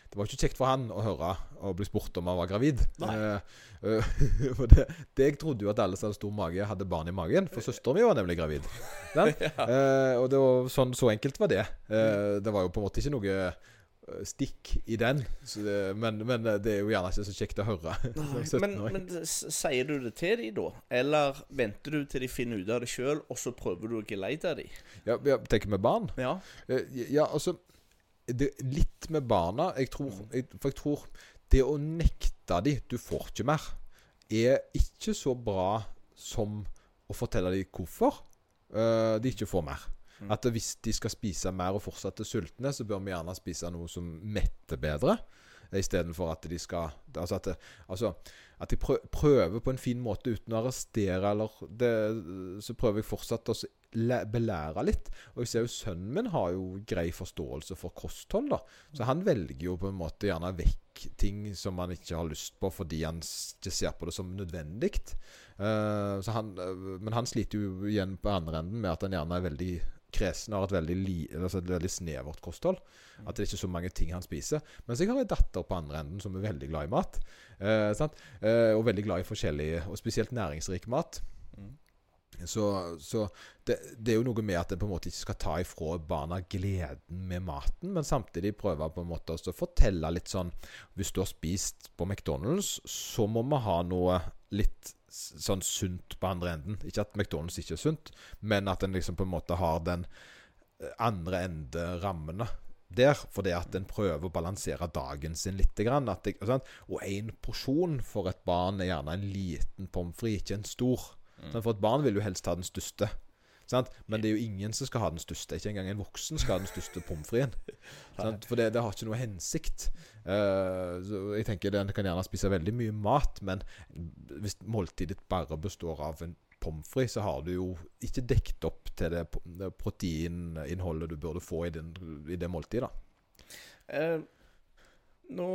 det var ikke kjekt for han å høre og bli spurt om han var gravid. Uh, uh, <laughs> for det, det, Jeg trodde jo at alle som hadde stor mage, hadde barn i magen. For søsteren min var nemlig gravid. <laughs> ja. uh, og det var sånn, så enkelt var det. det var jo på en måte ikke noe stikk i den. Det, men, men, det er jo gjerne ikke så kjekt å høre. <laughs> men, men, sier du det til dem da? Eller venter du til de finner ut av det sjøl, og så prøver du å geleide dem? Ja, tenker med barn? Ja. ja, altså det, Litt med barna. Jeg tror, mm. jeg, for jeg tror det å nekte dem 'du får ikke mer', er ikke så bra som å fortelle dem hvorfor uh, de ikke får mer. Mm. At hvis de skal spise mer og fortsatt er sultne, så bør vi gjerne spise noe som metter bedre. Istedenfor at de skal Altså at, det, altså, at jeg prøver på en fin måte uten å arrestere, eller det, Så prøver jeg fortsatt å belære litt. Og jeg ser jo sønnen min har jo grei forståelse for kosthold, da. Så han velger jo på en måte gjerne vekk ting som han ikke har lyst på fordi han ikke ser på det som nødvendig. Uh, han, uh, men han sliter jo igjen på andre enden med at han gjerne er veldig kresen har et veldig, li, altså et veldig snevert kosthold. At det er ikke så mange ting han spiser. Mens jeg har en datter på andre enden som er veldig glad i mat. Uh, og veldig glad i forskjellig, og spesielt næringsrik mat. Mm. Så, så det, det, er jo noe med at en på en måte ikke skal ta ifra barna gleden med maten, men samtidig prøve på en måte å fortelle litt sånn Hvis du har spist på McDonald's, så må vi ha noe litt sånn sunt på andre enden. Ikke at McDonald's ikke er sunt, men at en liksom på en måte har den eh, andre ende rammene. Der, fordi at en prøver å balansere dagen sin litt. At det? Og én porsjon for et barn er gjerne en liten pommes frites, ikke en stor. Mm. For et barn vil jo helst ha den største. Sant? Men det er jo ingen som skal ha den største. Ikke engang en voksen skal ha den største pommes fritesen. <laughs> For det, det har ikke noe hensikt. Uh, jeg tenker Den kan gjerne spise veldig mye mat, men hvis måltidet bare består av en pommes frites, så har du jo ikke dekket opp til det proteininnholdet du burde få i, den, i det måltidet. Eh, nå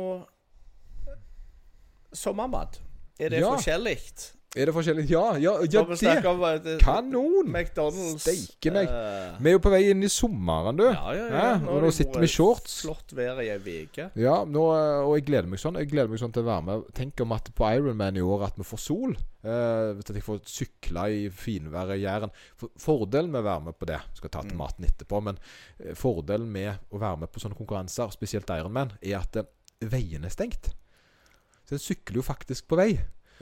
Sommermat. Er det Ja. forskjellig? Er det forskjellig? Ja, ja, ja det! eh, Kanon! McDonald's Steike meg. Uh, Vi er jo på vei inn i sommeren, du. ja, ja, ja. Ja, Nå, nå sitter vi i shorts. Flott vær i ei uke. Ja, nå, eh, og jeg gleder meg sånn Jeg gleder meg sånn til å være med. Tenk om at på Ironman i år at vi får sol. Uh, at jeg får sykle i finværet i Jæren. For, fordelen med å være med på det Skal ta til maten etterpå, men fordelen med å være med på sånne konkurranser, spesielt Ironman, er at veien er stengt. Så en sykler jo faktisk på vei.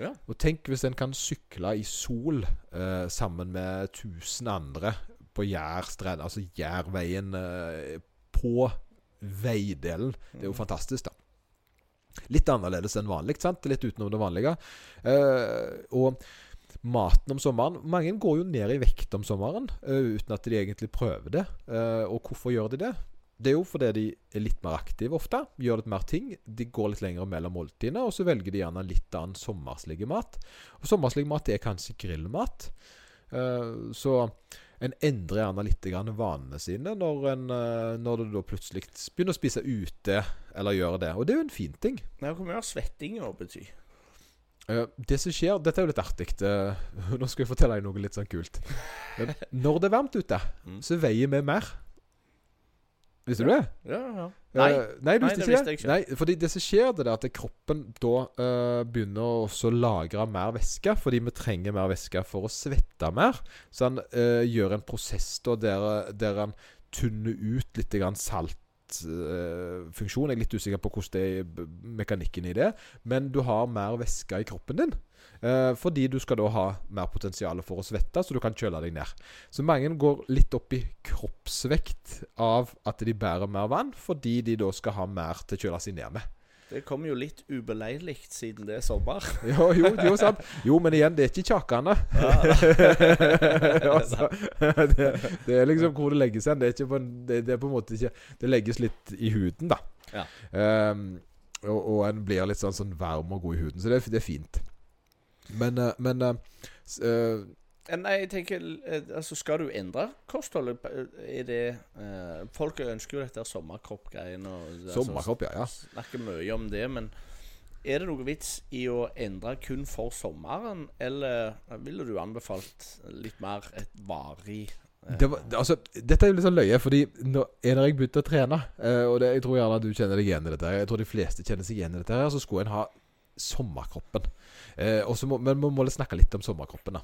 Ja. Og tenk hvis en kan sykle i sol eh, sammen med 1000 andre på Jærstrand, altså Jærveien eh, på veidelen. Det er jo fantastisk, da. Litt annerledes enn vanlig, sant? Litt utenom det vanlige. Eh, og maten om sommeren Mange går jo ned i vekt om sommeren eh, uten at de egentlig prøver det. Eh, og hvorfor gjør de det? Det er jo fordi de er litt mer aktive ofte. Gjør litt mer ting. De går litt lenger mellom måltidene, og så velger de gjerne litt annen sommerslig mat. Og sommerslig mat er kanskje grillmat. Eh, så en endrer gjerne litt vanene sine når, en, eh, når du da plutselig begynner å spise ute, eller gjør det. Og det er jo en fin ting. Nei, Hvor mye har svettinga bety? Eh, det som skjer Dette er jo litt artig. <laughs> nå skal jeg fortelle deg noe litt sånn kult. Når det er varmt ute, Mm. så veier vi mer. Visste du det? Ja, ja. Eh, Nei. nei, du Nei, visste det ikke visste det? jeg ikke. Nei, fordi det som skjer, det er at kroppen da uh, begynner også å lagre mer væske, fordi vi trenger mer væske for å svette mer. Så han uh, gjør en prosess da der, der han tynner ut litt grann salt. funksjon. Jeg er litt usikker på hvordan det er mekanikken i det. Men du har mer væske i kroppen din. Eh, fordi du skal da ha mer potensial for å svette, så du kan kjøle deg ned. Så mange går litt opp i kroppsvekt av at de bærer mer vann, fordi de da skal ha mer til å kjøle seg ned med. Det kommer jo litt ubeleilig siden det er sommer. <laughs> Jo, jo, jo, sant. Jo, men igjen, det er ikke kjakene. <laughs> altså, det, det er liksom hvor det legges hen. Det er, på det, det er på en måte ikke Det legges litt i huden, da. Ja. Um, og, og en blir litt sånn, sånn varm og god i huden. Så det, det er fint. Men, eh, men uh, Nei, jeg tenker Altså, skal du endre kostholdet? Er det uh, Folk ønsker jo dette sommerkropp-greien. altså, Sommerkropp, ja. ja. Snakker mye om det, men er det noe vits i å endre kun for sommeren, eller ville du anbefalt litt mer et varig eh, Det var, det- altså, dette er jo litt sånn løye, fordi nå er det jeg begynte å trene eh, Og det, jeg tror gjerne at du kjenner deg igjen i dette. Jeg tror de fleste kjenner seg igjen i dette. her Så skulle en ha sommerkroppen. Eh, må, men vi må snakke litt om sommerkroppen. da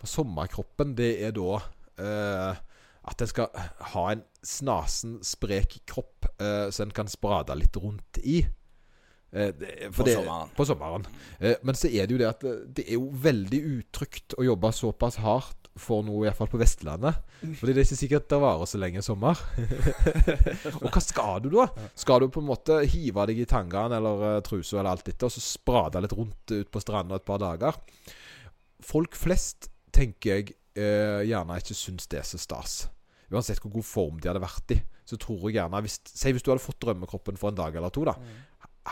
For sommerkroppen, det er da eh, at en skal ha en snasen, sprek kropp eh, så en kan sprade litt rundt i. Eh, det, På det- sommeren. På sommeren. Eh, men så er det jo det at eh, det er jo veldig utrygt å jobbe såpass hardt for noe, iallfall på Vestlandet. Fordi det er ikke sikkert det varer så lenge i sommer. <laughs> og hva skal du da? Skal du på en måte hive deg i tangaen eller uh, trusa eller alt dette, og så sprade litt rundt ut på stranda et par dager? Folk flest, tenker jeg, uh, gjerne ikke syns det er så stas. Uansett hvor god form de hadde vært i, så tror jeg gjerne hvis, Si hvis du hadde fått drømmekroppen for en dag eller to, da.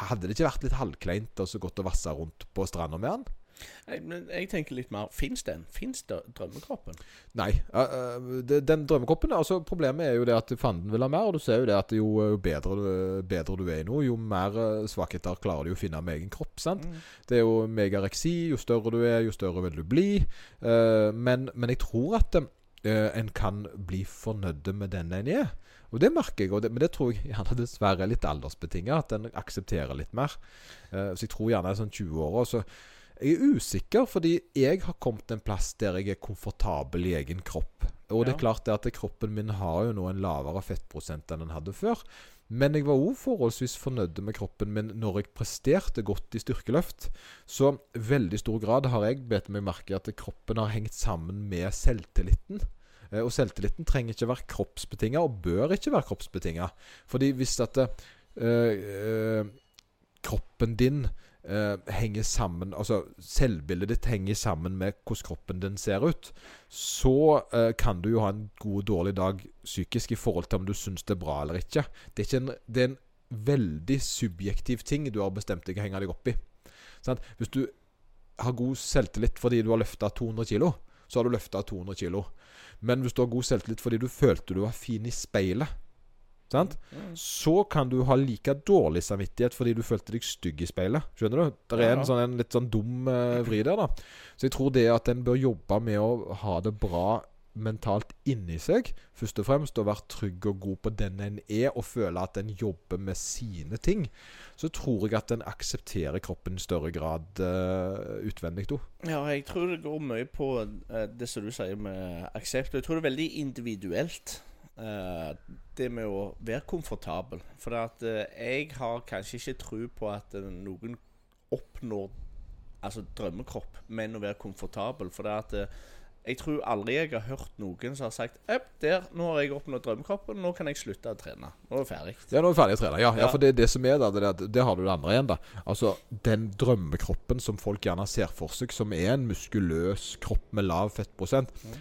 Hadde det ikke vært litt halvkleint og så godt å vasse rundt på stranda med den? Men jeg tenker litt mer Fins den? Fins drømmekroppen? Nei. Uh, det, den drømmekroppen altså Problemet er jo det at fanden vil ha mer. Og du ser jo det at jo eh, bedre, bedre du er i noe, jo mer eh, svakheter klarer du å finne med egen kropp. sant? Det er jo megareksi. Jo større du er, jo større vil du bli. Uh, men, men jeg tror at en kan bli fornøyd med den en er. Og det merker jeg, det, men det tror jeg gjerne dessverre er litt aldersbetinga. At en aksepterer litt mer. Så jeg tror gjerne sånn 20 år. Og så jeg er usikker, fordi jeg har kommet til en plass der jeg er komfortabel i egen kropp. Og det er klart det at kroppen min har jo nå en lavere fettprosent enn den hadde før. Men jeg var òg forholdsvis fornøyd med kroppen min når jeg presterte godt i styrkeløft. Så veldig stor grad har jeg bedt meg merke at kroppen har hengt sammen med selvtilliten. Eh, og selvtilliten trenger ikke være kroppsbetinga, og bør ikke være kroppsbetinga. Fordi hvis at øh, øh, kroppen din henger sammen Altså selvbildet ditt henger sammen med hvordan kroppen din ser ut, så eh, kan du jo ha en god og dårlig dag psykisk i forhold til om du syns det er bra eller ikke. Det er, ikke en, det er en veldig subjektiv ting du har bestemt deg å henge deg opp i. Sant? Hvis du har god selvtillit fordi du har løfta 200 kg, så har du løfta 200 kg. Men hvis du har god selvtillit fordi du følte du var fin i speilet, sant? Så kan du ha like dårlig samvittighet fordi du følte deg stygg i speilet. Skjønner du? Det er en, sånn, en litt sånn dum uh, vri der, da. Så jeg tror det at en bør jobbe med å ha det bra mentalt inni seg, først og fremst, og være trygg og god på den en er, og føle at en jobber med sine ting, så tror jeg at en aksepterer kroppen i større grad uh, utvendig Da. Ja, jeg tror det går mye på uh, det som du sier med aksept. Jeg tror det er veldig individuelt. Eh, det med å være komfortabel. For at eh, jeg har kanskje ikke tro på at eh, noen oppnår altså drømmekropp, men å være komfortabel. For det at jeg tror aldri jeg har hørt noen som har sagt der, nå har jeg oppnådd drømmekroppen, nå kan jeg slutte å trene. Nå er jeg ferdig. Ja, nå er vi ferdig å trene. Ja, ja, Ja. for det det som er da, det, det har du det andre igjen, da. Altså, den drømmekroppen som folk gjerne ser for seg, som er en muskuløs kropp med lav fettprosent, Mm.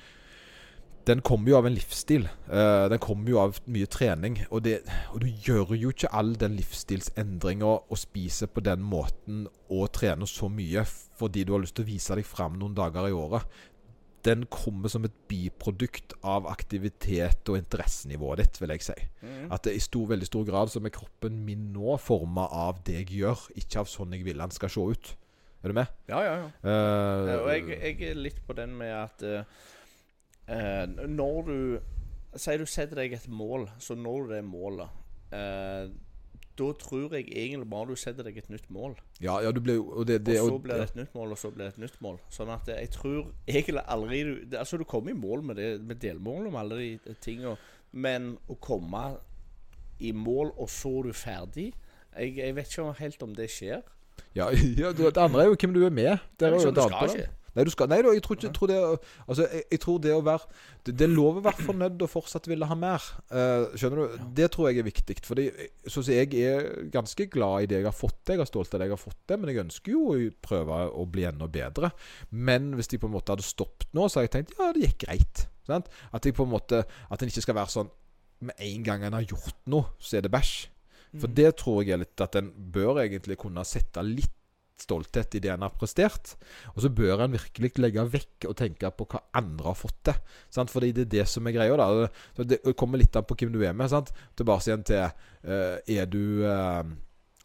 Den kommer jo av en livsstil. Eh, den kommer jo av mye trening. Og, det, og du gjør jo ikke all den livsstilsendringa og spiser på den måten og trener så mye fordi du har lyst til å vise deg fram noen dager i året. Den kommer som et biprodukt av aktivitet og interessenivået ditt, vil jeg si. Mm. At det i stor, veldig stor grad så er kroppen min nå forma av det jeg gjør, ikke av sånn jeg vil den skal se ut. Er du med? Ja, ja, ja. Eh, og jeg, jeg er litt på den med at eh, eh, Når du Si du setter deg et mål, så når du det målet. Eh, da tror jeg egentlig bare du setter deg et nytt mål. ja, ja, du ble og det, det, og så blir det et nytt mål, og så blir det et nytt mål. Sånn at jeg tror egentlig aldri du det- Altså, du kommer i mål med, det, med delmål om alle de tinga, men å komme i mål, og så er du ferdig jeg, jeg vet ikke helt om det skjer. Ja, <laughs> ja, det andre er jo hvem du er med. Det er jo et annet Nei, du skal, nei da, jeg tror ikke tror det, Altså, jeg, jeg tror det å være det, det er lov å være fornøyd og fortsatt ville ha mer. Uh, skjønner du? Det tror jeg er viktig. For sånn jeg er ganske glad i det jeg har fått til. Jeg er stolt av det jeg har fått til, men jeg ønsker jo å prøve å bli enda bedre. Men hvis de på en måte hadde stoppet nå, så hadde jeg tenkt ja, det gikk greit. Sant? At jeg på en måte At en ikke skal være sånn med en gang en har gjort noe, så er det bæsj. For Mm. det tror jeg er litt at en bør egentlig kunne sette litt stolthet i det en har prestert. Og så bør en virkelig legge vekk og tenke på hva andre har fått til. Sant? Fordi det er det som er greia. da Så Det kommer litt an på hvem du er med. Sant? Tilbake igjen til uh, Er du uh,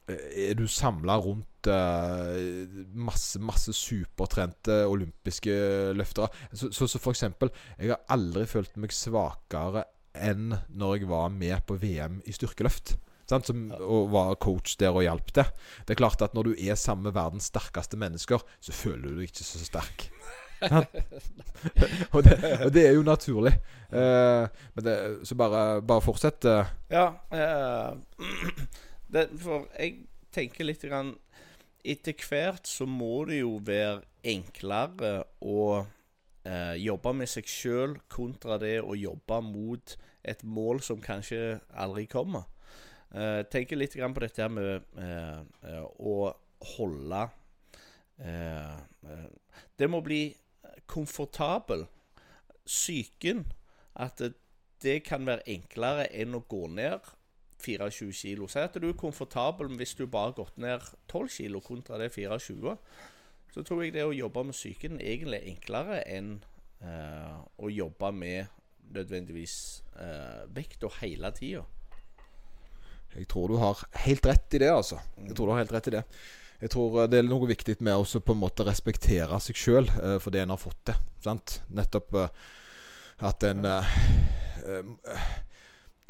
du samla rundt eh, masse masse supertrente olympiske løftere? Så, så, så for eksempel Jeg har aldri følt meg svakere enn når jeg var med på VM i styrkeløft. Sant? Som, og var coach der og hjalp til. Det er klart at når du er sammen med verdens sterkeste mennesker, så føler du deg ikke så sterk. <laughs> Og, det, og det er jo naturlig. Eh, det, så bare, bare fortsett. eh. Ja, eh, <clears throat> det, for jeg tenker litt grann Etter hvert så må det jo være enklere å eh, jobbe med seg sjøl kontra det å jobbe mot et mål som kanskje aldri kommer. Eh, tenker litt på dette med uh, å holde uh, Det må bli komfortabel. Psyken. At det, kan være enklere enn å gå ned 24 kilo. Si at du er komfortabel hvis du bare har gått ned 12 kilo kontra det 24. Så tror jeg det å jobbe med psyken egentlig er enklere enn å jobbe med nødvendigvis vekt vekta hele tida. Jeg tror du har helt rett i det, altså. Jeg tror du har helt rett i det. Jeg tror eh, det er noe viktig med å på en måte respektere seg sjøl uh, for det en har fått til. Sant? Nettopp eh, at en eh, eh,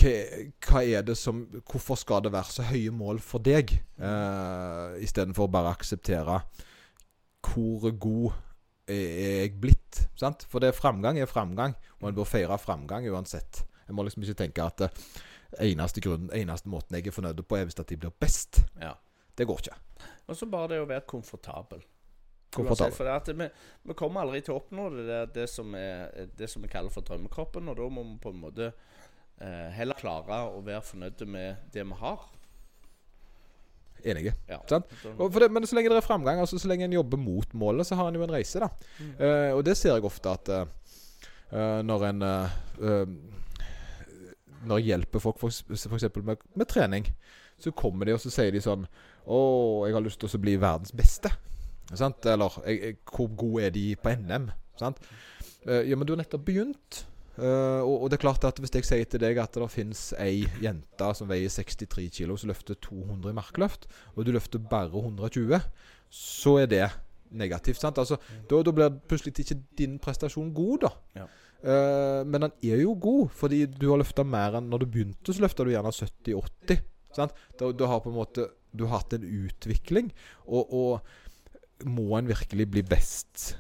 hva, er det som Hvorfor skal det være så høye mål for deg, uh, istedenfor bare å akseptere hvor god er jeg blitt? Sant? For det er framgang er framgang, og en bør feire framgang uansett. En må liksom ikke tenke at eh, eneste, grunnen, eneste måten jeg er fornøyd på, er hvis at de blir best. Ja. Det går ikke. Og så bare det å være komfortabel. komfortabel. For at vi, vi kommer aldri til å oppnå det, det, det, som er, det som vi kaller for drømmekroppen. Og da må vi på en måte eh, heller klare å være fornøyde med det vi har. Enige. Ja. Det, men så lenge det er framgang, altså så lenge en jobber mot målet, så har en jo en reise, da. Eh, og det ser jeg ofte at eh, når en uh, Når jeg hjelper folk f.eks. Med, med trening, så kommer de og så sier de sånn Å, jeg har lyst til å bli verdens beste. Sant? Eller jeg, Hvor gode er de på NM? Sant? Eh, ja, men du har nettopp begynt. Uh, og, og det er klart at hvis jeg sier til deg at det finnes ei jente som veier 63 kilo, som løfter 200 i markløft, og du løfter bare 120, så er det negativt. sant? Altså, da, da blir plutselig ikke din prestasjon god, da. Ja. Uh, men den er jo god, fordi du har løfta mer enn når du begynte, så løfta du gjerne 70-80. sant? Da, da har på en måte du har hatt en utvikling, og, og må en virkelig bli best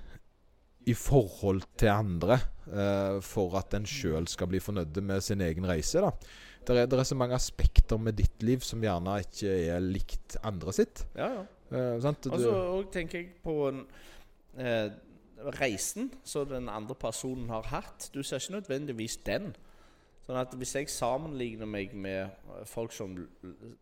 i forhold til andre uh, for at en sjøl skal bli fornøyd med sin egen reise. da. Det er, der er så mange aspekter med ditt liv som gjerne ikke er likt andre sitt. Ja, ja. Du- Og så tenker jeg på en, eh, reisen som den andre personen har hatt. Du ser ikke nødvendigvis den. Sånn at Hvis jeg sammenligner meg med folk som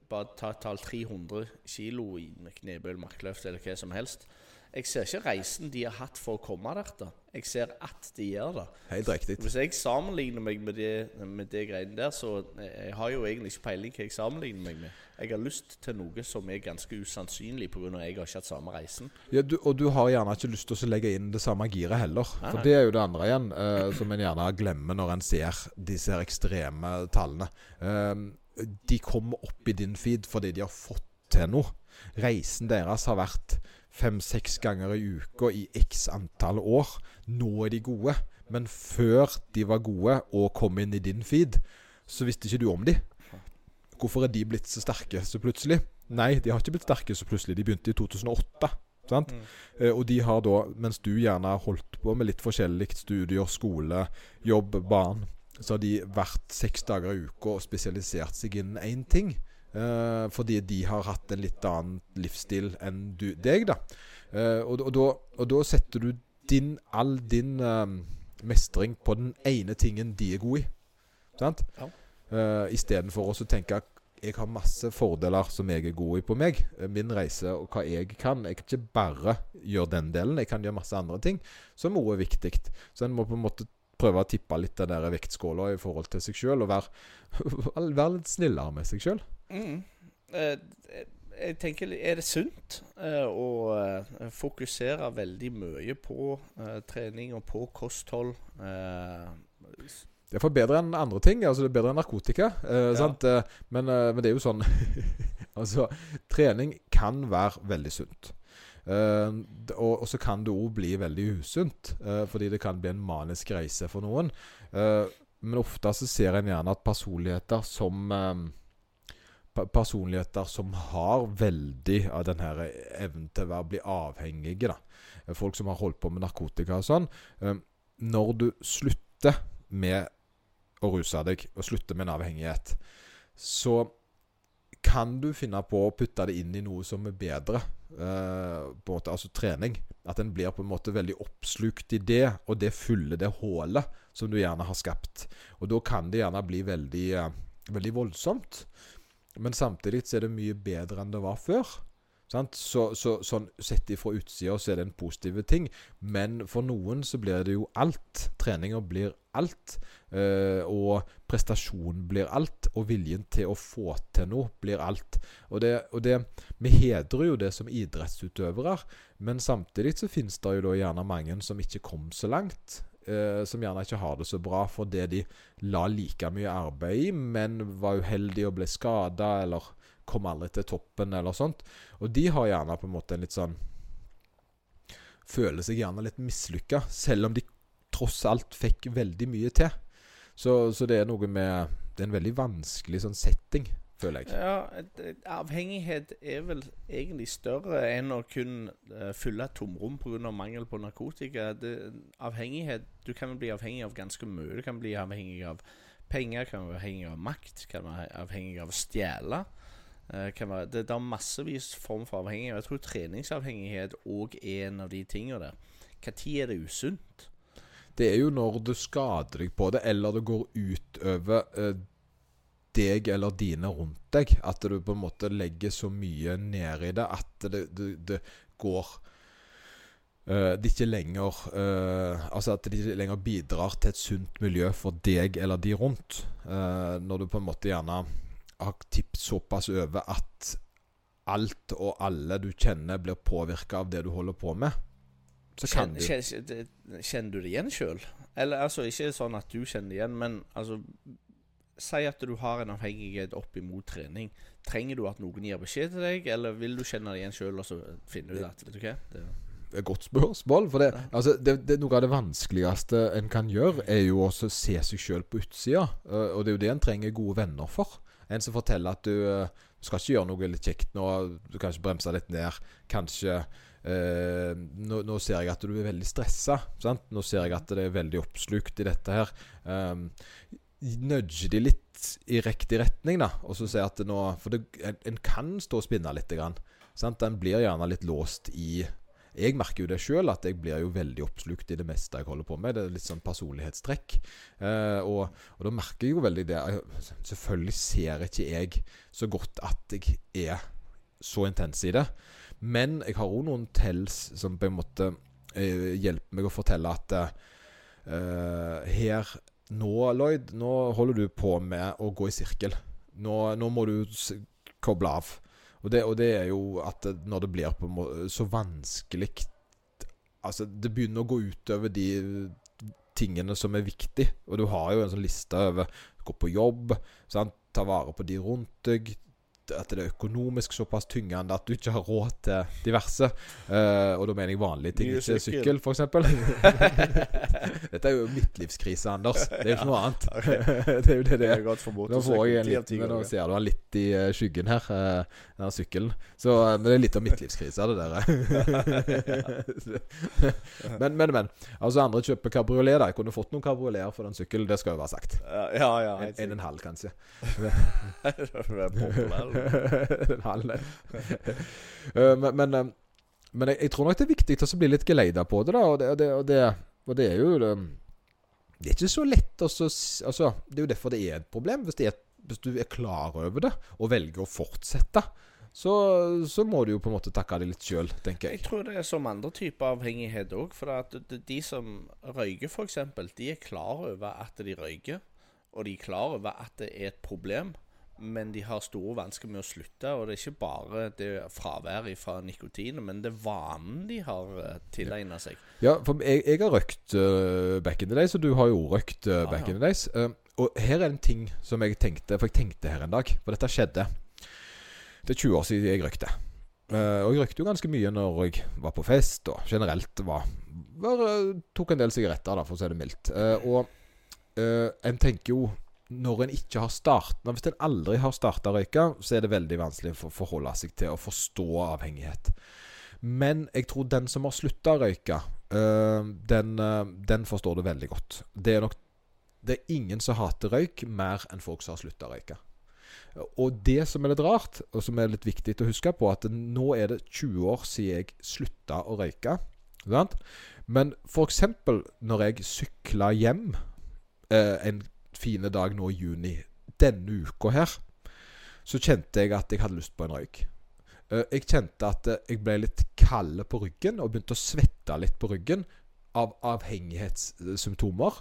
bare tar, tall 300 kilo i knebøl, markløft eller hva som helst Jeg ser ikke reisen de har hatt for å komme der. da. Jeg ser at de gjør det. Helt riktig. Hvis jeg sammenligner meg med det, med det greiene der, så eh, jeg har jo egentlig ikke peiling hva jeg sammenligner meg med. Jeg har lyst til noe som er ganske usannsynlig pga. at jeg har ikke hatt samme reisen. Ja, du, og du har gjerne ikke lyst til å legge inn det samme giret heller. Nei, For det er jo det andre igjen, eh, som en gjerne glemmer når en ser disse ekstreme tallene. Eh, de kommer opp i din feed fordi de har fått til noe. Reisen deres har vært fem-seks ganger i uka i x antall år. Nå er de gode. Men før de var gode og kom inn i din feed, så visste ikke du om de. Hvorfor er de blitt så sterke så plutselig? Nei, de har ikke blitt sterke så plutselig. De begynte i 2008. Sant? Eh, og de har da, mens du gjerne har holdt på med litt forskjellig studier, skole, jobb, barn, så har de vært seks dager i uka og spesialisert seg innen én ting. Eh, fordi de har hatt en litt annen livsstil enn du, deg, da. Eh, og, og, da og da setter du din, all din mestring på den ene tingen de er gode i. Sant? Ja. Uh, Istedenfor å tenke jeg har masse fordeler som jeg er god i på meg. Eh, Min reise og hva jeg kan. Jeg kan ikke bare gjøre den delen, jeg kan gjøre masse andre ting som også er viktig. Så en må på en måte prøve å tippe litt den der vektskåla i forhold til seg sjøl, og <laughs> være, være litt snillere med seg sjøl. Mm. Eh, jeg tenker, Er det sunt eh, å fokusere veldig mye på trening og på kosthold? Det er for bedre enn andre ting. Altså Det er bedre enn narkotika. Eh, Ja. sant? Eh, men, eh, men det er jo sånn <laughs> Altså, trening kan være veldig sunt. Eh, og, så kan det òg bli veldig usunt, eh, fordi det kan bli en manisk reise for noen. Eh, men ofte så ser en gjerne at personligheter som Personligheter som har veldig av den her evnen til å bli avhengige. da Folk som har holdt på med narkotika og sånn. når du slutter med å ruse deg og slutte med en avhengighet, så kan du finne på å putte det inn i noe som er bedre. Uh, på en måte, altså trening. At en blir på en måte veldig oppslukt i det, og det fyller det hullet som du gjerne har skapt. Og da kan det gjerne bli veldig, uh, veldig voldsomt. Men samtidig så er det mye bedre enn det var før. Så, så, sånn Sett ifra utsida så er det en positiv ting, men for noen så blir det jo alt. Treninger blir alt, og prestasjon blir alt, og viljen til å få til noe blir alt. Og det, og det Vi hedrer jo det som idrettsutøvere, men samtidig så finnes det jo da gjerne mange som ikke kom så langt. Eh, som gjerne ikke har det så bra fordi de la like mye arbeid i, men var uheldige og ble skada, eller kom aldri til toppen, eller sånt. Og de har gjerne på en måte en litt sånn Føler seg gjerne litt mislykka, selv om de tross alt fikk veldig mye til. Så, så det er noe med Det er en veldig vanskelig sånn setting, føler jeg. ja, et, et, avhengighet er vel egentlig større enn å kun eh, fylle et tomrom pga. mangel på narkotika. Det, avhengighet Du kan bli avhengig av ganske mye. Du kan bli avhengig av penger, kan være avhengig av makt, kan være avhengig av å stjele. eh, være Det, det er massevis form for avhengighet. Jeg tror treningsavhengighet òg er en av de tingene der. Når er det usunt? Det er jo når du skader deg på det, eller det går utover eh, deg eller dine rundt deg. At du på en måte legger så mye ned i det at det, det, det går eh, Det ikke lenger eh, Altså at det ikke lenger bidrar til et sunt miljø for deg eller de rundt. Eh, når du på en måte gjerne har tippet såpass over at alt og alle du kjenner, blir påvirka av det du holder på med. Så kan Kjenner, kjenner, kjenner du det igjen sjøl? Eller altså, ikke sånn at du kjenner det igjen, men altså Si at du har en avhengighet opp imot trening. Trenger du at noen gir beskjed til deg, eller vil du kjenne det igjen sjøl og så finner ut at Vet du hva? Det, et godt spørsmål. For det, altså, det, det, noe av det vanskeligste en kan gjøre, er jo også å se seg sjøl på utsida. Uh, og det er jo det en trenger gode venner for. En som forteller at du, uh, skal ikke gjøre noe litt kjekt nå, du kan ikke bremse litt ned. Kanskje uh, nå, nå, ser jeg at du er veldig stressa. Nå ser jeg at det er veldig oppslukt i dette her. Um, nudge de litt i riktig retning, da. Og så si at nå For det, en, kan stå og spinne litt. Grann, sant? En blir gjerne litt låst i Jeg merker jo det sjøl, at jeg blir jo veldig oppslukt i det meste jeg holder på med. Det er litt sånn personlighetstrekk. Eh, og, og, da merker jeg jo veldig det. Selvfølgelig ser ikke jeg så godt at jeg er så intens i det. Men jeg har òg noen tells som på en måte eh, hjelper meg å fortelle at eh, her nå, Lloyd, nå holder du på med å gå i sirkel. Nå, nå må du koble av. Og det, og det, er jo at når det blir på så vanskelig Altså, det begynner å gå utover de tingene som er viktige. Og du har jo en sånn liste over gå på jobb, sant? ta vare på de rundt deg, at det er økonomisk såpass tyngende at du ikke har råd til diverse. Uh, og da mener jeg vanlige ting, ikke sykkel, f.eks. <laughs> Dette er jo midtlivskrise, Anders. Det er jo ikke noe annet. <laughs> <laughs> det er jo det det er. Nå får jeg en liten, nå ser du han litt i uh, skyggen her, uh, den sykkelen. Så men det er litt av midtlivskrise, det der. men, men, men. Altså, andre kjøper kabriolet. Jeg kunne fått noen kabrioleter for den sykkelen, det skal jo være sagt. Ja, ja, en, en, en halv, kanskje. <laughs> en halv uh, men, men, uh, men jeg, jeg, tror nok det er viktig å bli litt geleida på det, da. Og det, og det, og det, og det er jo det, det er ikke så lett å altså, Det er jo derfor det er et problem. Hvis, er, hvis, du er klar over det og velger å fortsette, så, så må du jo på en måte takke det litt sjøl, tenker jeg. Jeg tror det er som andre typer avhengighet òg. For at de som røyker, f.eks., de er klar over at de røyker. Og de er klar over at det er et problem men de har store vansker med å slutte. Og det er ikke bare det fraværet fra nikotin, men det vanen de har uh, eh, tilegna seg. Ja, for jeg, jeg har røkt uh, back in the days, og du har jo røkt uh, back ah, ja. in the days. Uh, og her er en ting som jeg tenkte For jeg tenkte her en dag, for dette skjedde. Det er 20 år siden jeg røykte. Uh, og jeg røykte jo ganske mye når jeg var på fest, og generelt var, var Tok en del sigaretter, da, for å si det mildt. Uh, og en tenker jo når en ikke har starta Hvis en aldri har starta å røyke, så er det veldig vanskelig å forholde seg til å forstå avhengighet. Men jeg tror den som har slutta å røyke, øh, den, øh, den, forstår det veldig godt. Det er nok Det er ingen som hater røyk mer enn folk som har slutta å røyke. Og det som er litt rart, og som er litt viktig å huske på, at nå er det 20 år siden jeg slutta å røyke. Sant? Men f.eks. når jeg sykla hjem eh, en fine dag nå i juni, denne uka her, så kjente jeg at jeg hadde lyst på en røyk. Eh, jeg kjente at eh, jeg ble litt kald på ryggen og begynte å svette litt på ryggen av avhengighetssymptomer.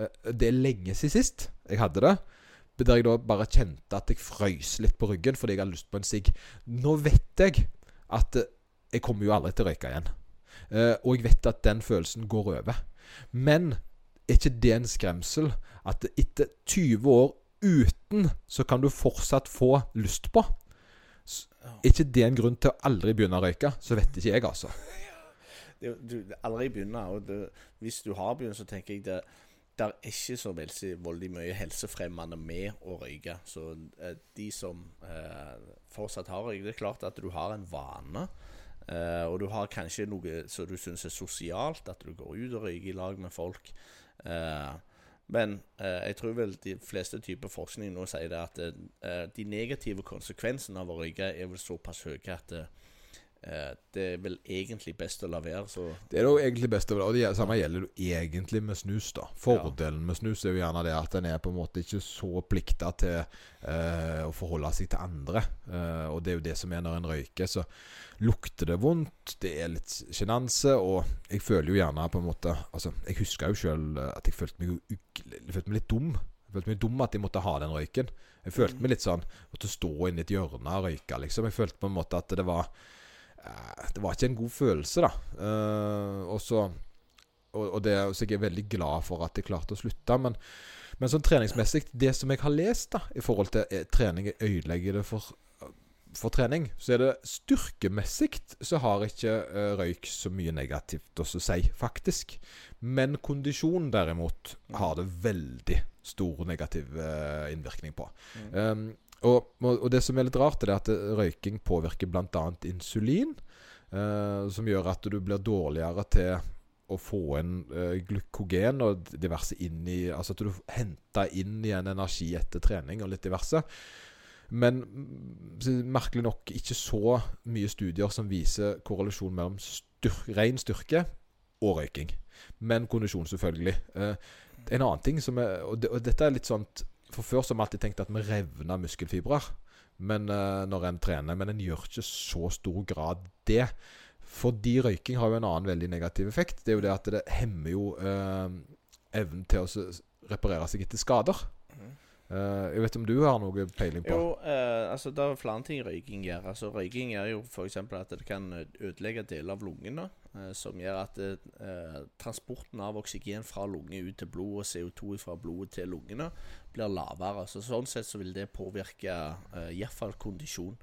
Eh, det er lenge siden sist jeg hadde det. Der jeg da bare kjente at jeg frøys litt på ryggen fordi jeg hadde lyst på en sigg. Nå vet jeg at jeg kommer jo aldri til å røyke igjen. Og jeg vet at den følelsen går over. Men er ikke det en skremsel? At etter 20 år uten, så kan du fortsatt få lyst på? Er ikke det en grunn til å aldri begynne å røyke? Så vet ikke jeg, altså. <laughs> Du, du, aldri begynne. Og det, hvis du har begynt, så tenker jeg det det er ikke så veldig mye helsefremmende med å røyke. Så eh, de som eh, fortsatt har røyk, det er klart at du har en vane. Eh, og du har kanskje noe som du syns er sosialt, at du går ut og røyker i lag med folk. Eh, Men eh, jeg tror vel de fleste typer forskning nå sier det at eh, de negative konsekvensene av å røyke er vel såpass høye at det er vel egentlig best å la være. Så. Det er jo egentlig best å la være. Og det samme gjelder jo egentlig med snus. da Fordelen med snus er jo gjerne det at den er på en måte ikke så plikta til eh, å forholde seg til andre. Eh, og det er jo det som er når en røyker. Så lukter det vondt, det er litt sjenanse, og jeg føler jo gjerne på en måte Altså, jeg husker jo sjøl at jeg følte meg, jeg følte meg litt dum. Jeg følte meg dum at jeg måtte ha den røyken. Jeg følte meg litt sånn Måtte stå inni et hjørne og røyke, liksom. Jeg følte på en måte at det var Eh, det var ikke en god følelse, da. Uh, og så og, og det, så jeg er veldig glad for at jeg klarte å slutte. Men, men sånn treningsmessig, det som jeg har lest da i forhold til er, trening ødelegger det for, for trening, så er det styrkemessig så har ikke uh, røyk så mye negativt å si, faktisk. Men kondisjon, derimot, har det veldig stor negativ uh, innvirkning på. Mm. Um, og, og, det som er litt rart, er at røyking påvirker bl.a. insulin. Eh, som gjør at du blir dårligere til å få inn eh, glykogen og diverse inn i Altså at du henter inn igjen energi etter trening og litt diverse. Men merkelig nok ikke så mye studier som viser korrelasjon mellom styr ren styrke og røyking. Men kondisjon, selvfølgelig. Eh, en annen ting som er og, det, og dette er litt sånt for før så har vi alltid tenkt at vi revner muskelfibrer men, uh, når en trener, men en gjør ikke så stor grad det. Fordi røyking har jo en annen veldig negativ effekt. Det er jo det at det hemmer jo uh, evnen til å reparere seg etter skader. Uh, jeg vet om du har noe peiling på? Jo, uh, altså Det er flere ting røyking gjør. Altså Røyking gjør jo f.eks. at det kan ødelegge deler av lungene. Uh, som gjør at transporten av oksygen fra lunge ut til blod og CO2 fra blodet til lungene blir lavere. Så Sånn sett så vil det påvirke eh, iallfall kondisjon.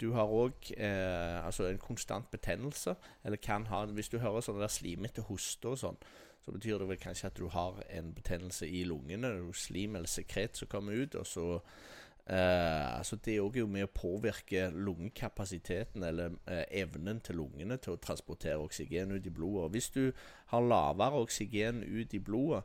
du har òg altså en konstant betennelse. Eller kan ha Hvis du hører sånne der slimete hoster og sånn så betyr det vel kanskje at du har en betennelse i lungene. Slim eller sekret som kommer ut. og så eh, så Det er jo med å påvirke lungekapasiteten, eller eh, evnen til lungene til å transportere oksygen ut i blodet. Hvis du har lavere oksygen ut i blodet,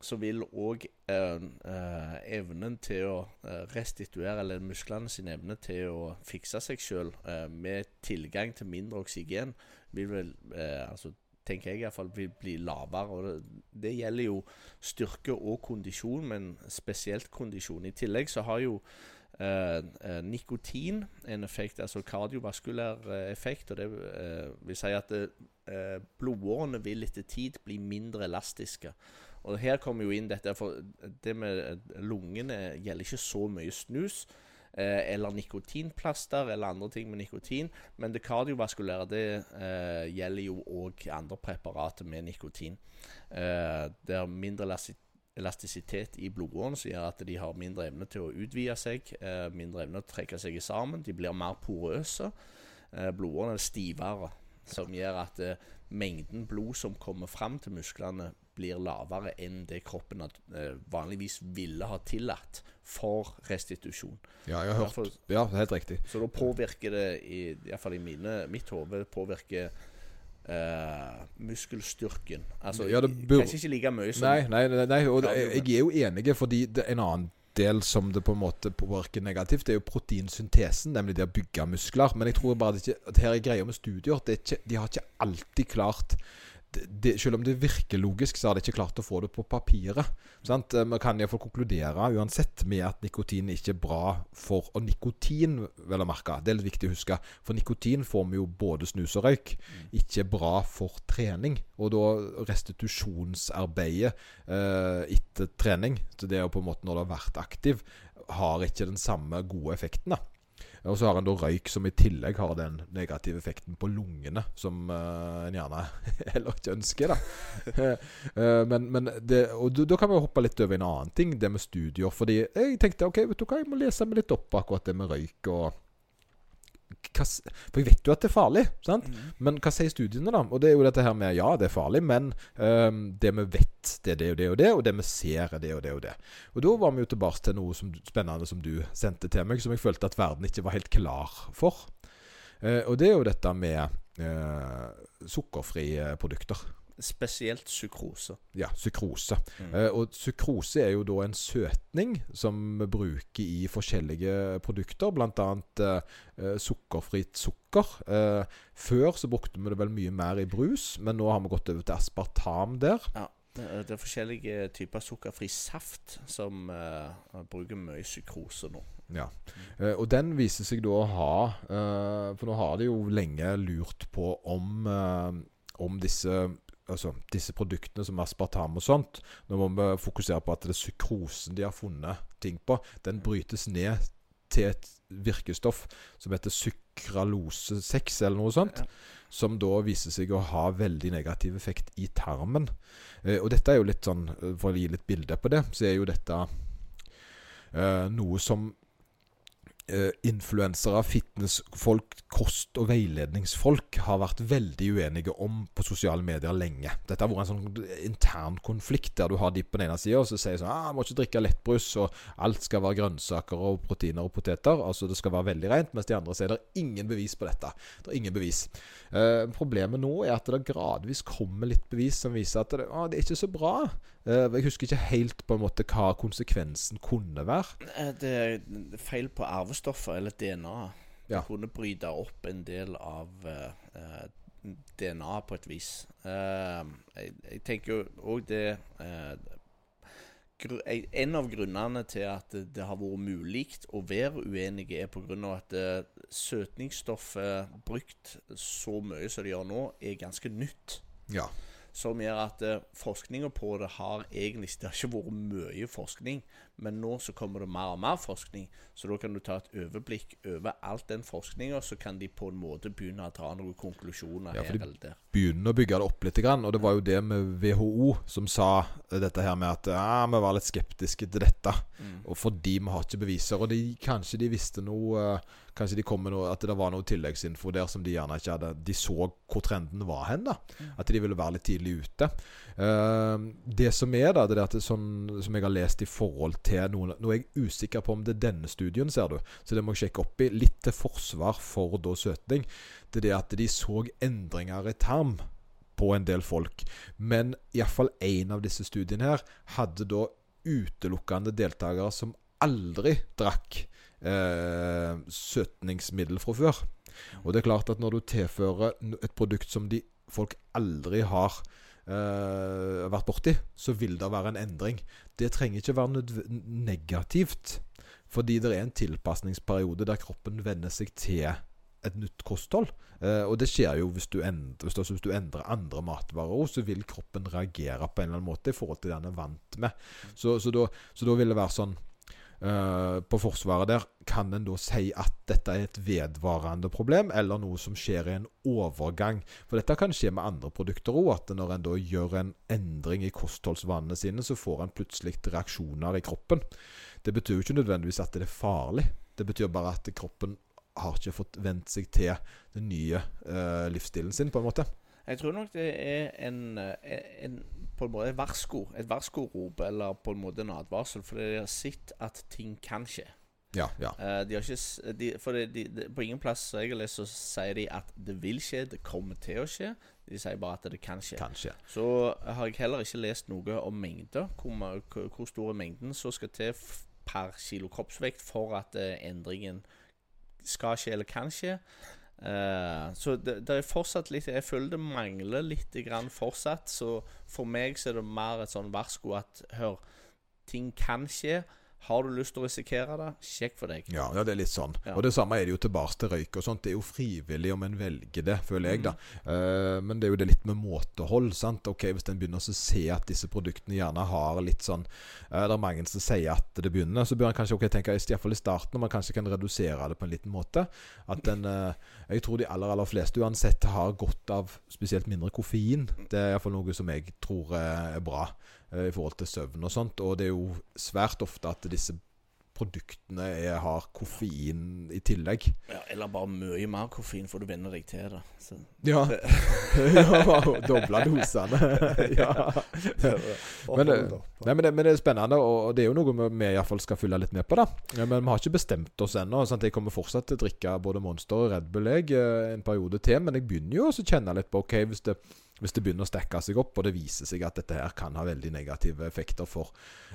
så vil òg eh, eh, evnen til å eh, restituere, eller musklene sin evne til å fikse seg sjøl eh, med tilgang til mindre oksygen, vil vel altså tenker jeg iallfall, vil bli lavere. og det, det, gjelder jo styrke og kondisjon, men spesielt kondisjon. I tillegg så har jo eh, eh nikotin en effekt, altså kardiovaskulær eh, effekt. og Det eh, vil si at eh, blodårene vil etter tid bli mindre elastiske. Og Her kommer jo inn dette, for det med lungene gjelder ikke så mye snus. Eh, eller nikotinplaster eller andre ting med nikotin. Men det kardiovaskulære det eh, gjelder jo òg andre preparater med nikotin. Eh, det er mindre elastisitet i blodårene som gjør at de har mindre evne til å utvide seg, eh, mindre evne til å trekke seg sammen. De blir mer porøse. Eh, blodårene er stivere, som gjør at eh, mengden blod som kommer fram til musklene, blir lavere enn det kroppen vanligvis ville ha tillatt for restitusjon. Ja, jeg har hørt. Derfor, ja, helt riktig. Så da påvirker det, i, iallfall i mine, mitt hode, påvirker Uh, muskelstyrken. Altså, ja, bør... Kanskje ikke like mye som Nei, nei, nei, nei og det, jeg er jo enig, fordi det en annen del som det på en måte påvirker negativt, det er jo proteinsyntesen, nemlig det å bygge muskler. Men jeg tror bare det ikke, at her er greia med studier. Ikke, de har ikke alltid klart det, selv om det virker logisk, så har de ikke klart å få det på papiret. Sant? Vi eh, kan iallfall konkludere uansett med at nikotin ikke er bra for Og nikotin, vel å merke, det er litt viktig å huske. For nikotin får vi jo både snus og røyk. Ikke bra for trening. Og da restitusjonsarbeidet eh, etter trening, så det er jo på en måte når du har vært aktiv, har ikke den samme gode effekten. da og så har en da røyk som i tillegg har den negative effekten på lungene, som uh, en gjerne <laughs> heller ikke ønsker. da uh, <laughs> Men, men det, og da kan vi hoppe litt over en annen ting, det med studier. Fordi jeg tenkte ok, vet du hva, jeg må lese meg litt opp akkurat det med røyk. og hva, For jeg vet jo at det er farlig, sant? Mm. men hva sier studiene, da? Og det er jo dette her med ja, det er farlig, men um, det vi vet, det er det og det og det, og det vi ser, er det og det og det. Og da var vi jo tilbake til noe som, spennende som du sendte til meg, som jeg følte at verden ikke var helt klar for. Uh, og det er jo dette med uh, sukkerfrie produkter. Spesielt sukrose. Ja, sukrose. Mm. Uh, og sukrose er jo da en søtning som vi bruker i forskjellige produkter, bl.a. Uh, sukkerfritt sukker. Uh, før så brukte vi det vel mye mer i brus, men nå har vi gått over til aspartam der. Ja. Det er- forskjellige typer sukkerfri saft som uh, bruker mye sukrose nå. Ja. uh, og den viser seg da å ha uh, For nå har de jo lenge lurt på om, eh, om disse Altså disse produktene som aspartam og sånt Nå må vi fokusere på at det er sukrosen de har funnet ting på. Den brytes ned til et virkestoff som heter sukralose 6, eller noe sånt. Som da viser seg å ha veldig negativ effekt i tarmen. Eh, og dette er jo litt sånn eh, For å gi litt bilde på det, så er jo dette eh, noe som influensere, fitnessfolk, kost- og veiledningsfolk har vært veldig uenige om på sosiale medier lenge. Dette har vært en sånn intern konflikt der du har de på den ene sida så sier sånn ah, 'Må ikke drikke lettbrus, og alt skal være grønnsaker og proteiner og poteter'. Altså det skal være veldig rent. Mens de andre sier det er ingen bevis på dette. Det er ingen bevis. Eh, problemet nå er at det gradvis kommer litt bevis som viser at det, ah, det er ikke så bra. Eh, jeg husker ikke helt på en måte hva konsekvensen kunne være. Eh, Det er feil på arvestoffer, eller DNA. Ja. Du kunne bryte opp en del av eh, eh, DNA på et vis. Uh, jeg, jeg tenker jo òg det uh, en- av grunnene til at det, det har vært mulig å være uenige, er pga. at eh, søtningsstoffet brukt så mye som det gjør nå, er ganske nytt. Ja. Som gjør at eh, forskninga på det har egentlig Det har ikke vært mye forskning, men nå så kommer det mer og mer forskning. Så da kan du ta et overblikk over alt den forskninga, så kan de på en måte begynne å ta noen konklusjoner Ja, for her de- eller der. begynne å bygge det opp litt. Og det var jo det med WHO som sa dette her med at ja, vi var litt skeptiske til dette. Mm. Og fordi vi har ikke beviser. Og de, kanskje de visste noe eh, Kanskje de kom med noe At det var noe tilleggsinfo der som de gjerne ikke hadde De så hvor trenden var hen. da At de ville være litt tidlig ute. Eh, det som er, da, det er at det er sånn som jeg har lest i forhold til noen Nå er jeg usikker på om det er denne studien, ser du. Så det må jeg sjekke opp i. Litt til forsvar for da søtning. Det er det at de så endringer i tarm på en del folk. Men iallfall én av disse studiene her hadde da utelukkende deltakere som aldri drakk eh, søtningsmiddel fra før. Og det er klart at når du tilfører et produkt som de folk aldri har eh, vært borti, så vil det være en endring. Det trenger ikke være negativt. Fordi det er en tilpasningsperiode der kroppen venner seg til et nytt kosthold. Uh, og det skjer jo hvis du, endrer, hvis, du, du endrer andre matvarer også, så vil kroppen reagere på en eller annen måte i forhold til det den er vant med. Så, så, da, så da vil det være sånn eh, På forsvaret der kan en da si at dette er et vedvarende problem, eller noe som skjer i en overgang. For dette kan skje med andre produkter òg, at når en da gjør en endring i kostholdsvanene sine, så får en plutselig reaksjoner i kroppen. Det betyr jo ikke nødvendigvis at det er farlig. Det betyr bare at kroppen har ikke fått vent seg til den nye uh, livsstilen sin, på en måte. Jeg tror nok det er en, eh, en på en måte et varsko. Et varskorop, eller på en måte en advarsel. fordi de har sett at ting kan skje. Ja, ja. Eh, de har ikke de, For de, de, på ingen plass lest, så sier de at det vil skje, det kommer til å skje. De sier bare at det kan skje. Kanskje. Så har jeg heller ikke lest noe om mengder. Hvor hvor stor er mengden som skal til per kilo kroppsvekt for at eh, endringen skal skje eller kan skje. Eh, så det, det er fortsatt litt Jeg føler det mangler litt grann fortsatt. Så for meg så er det mer et sånn varsko at hør, ting kan skje. Har du lyst til å risikere det, sjekk for deg. Ja, ja, det er litt sånn. Ja. Og det samme er det jo tilbake til røyk og sånt. Det er jo frivillig om en velger det, føler jeg, da. Mm. Uh, men det er jo det litt med måtehold, sant. Ok, Hvis en begynner å se at disse produktene gjerne har litt sånn uh, Det er mange som sier at det begynner, så bør en kanskje ok, tenke i hvert fall i starten om man kanskje kan redusere det på en liten måte. At en uh, Jeg tror de aller, aller fleste uansett har godt av spesielt mindre koffein. Det er iallfall noe som jeg tror eh, er bra eh, i forhold til søvn og sånt. Og det er jo svært ofte at disse produktene er, har koffein i tillegg. Ja, eller bare mye mer koffein, for du venner deg til det. Så. Ja. <laughs> ja Dobla dosene. <laughs> ja. Men, det, nei, men, det, men det er spennende, og det er jo noe vi, vi i hvert fall skal følge litt med på. da Ja, Men vi har ikke bestemt oss ennå. Jeg kommer fortsatt til å drikke både Monster og Red Bull jeg, eh, en periode til, men jeg begynner jo også å kjenne litt på Ok, hvis det hvis det begynner å stekke seg opp, og det viser seg at dette her kan ha veldig negative effekter for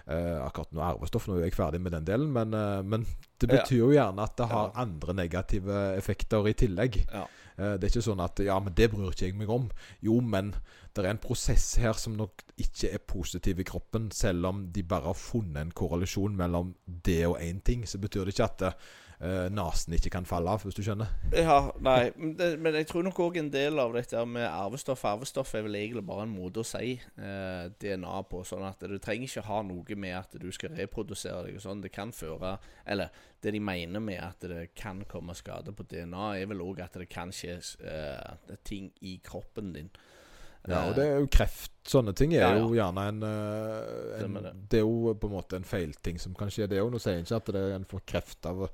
uh, akkurat noe arvestoff. Nå er jeg ferdig med den delen, men, uh, men det Ja. betyr jo gjerne at det har Ja. andre negative effekter i tillegg. Ja. Uh, det er ikke sånn at Ja, men det bryr ikke jeg meg om. Jo, men det er en prosess her som nok ikke er positiv i kroppen. Selv om de bare har funnet en korrelasjon mellom det og én ting, så betyr det ikke at eh, nesen ikke kan falle av, hvis du skjønner. Ja, nei, men, det, men jeg tror nok òg en del av dette med arvestoff Arvestoff er vel egentlig bare en måte å si uh, DNA på. Sånn at du trenger ikke ha noe med at du skal reprodusere deg og sånn. Det kan føre Eller det de mener med at det kan komme skade på DNA, er vel òg at det kan skje uh, ting i kroppen din. Ja, og Eh, det er jo kreft. Sånne ting er Ja, ja. jo gjerne en, eh, en det. Det er jo på en måte en feilting som kan skje, det òg. Nå sier jeg ikke at det er en får kreft av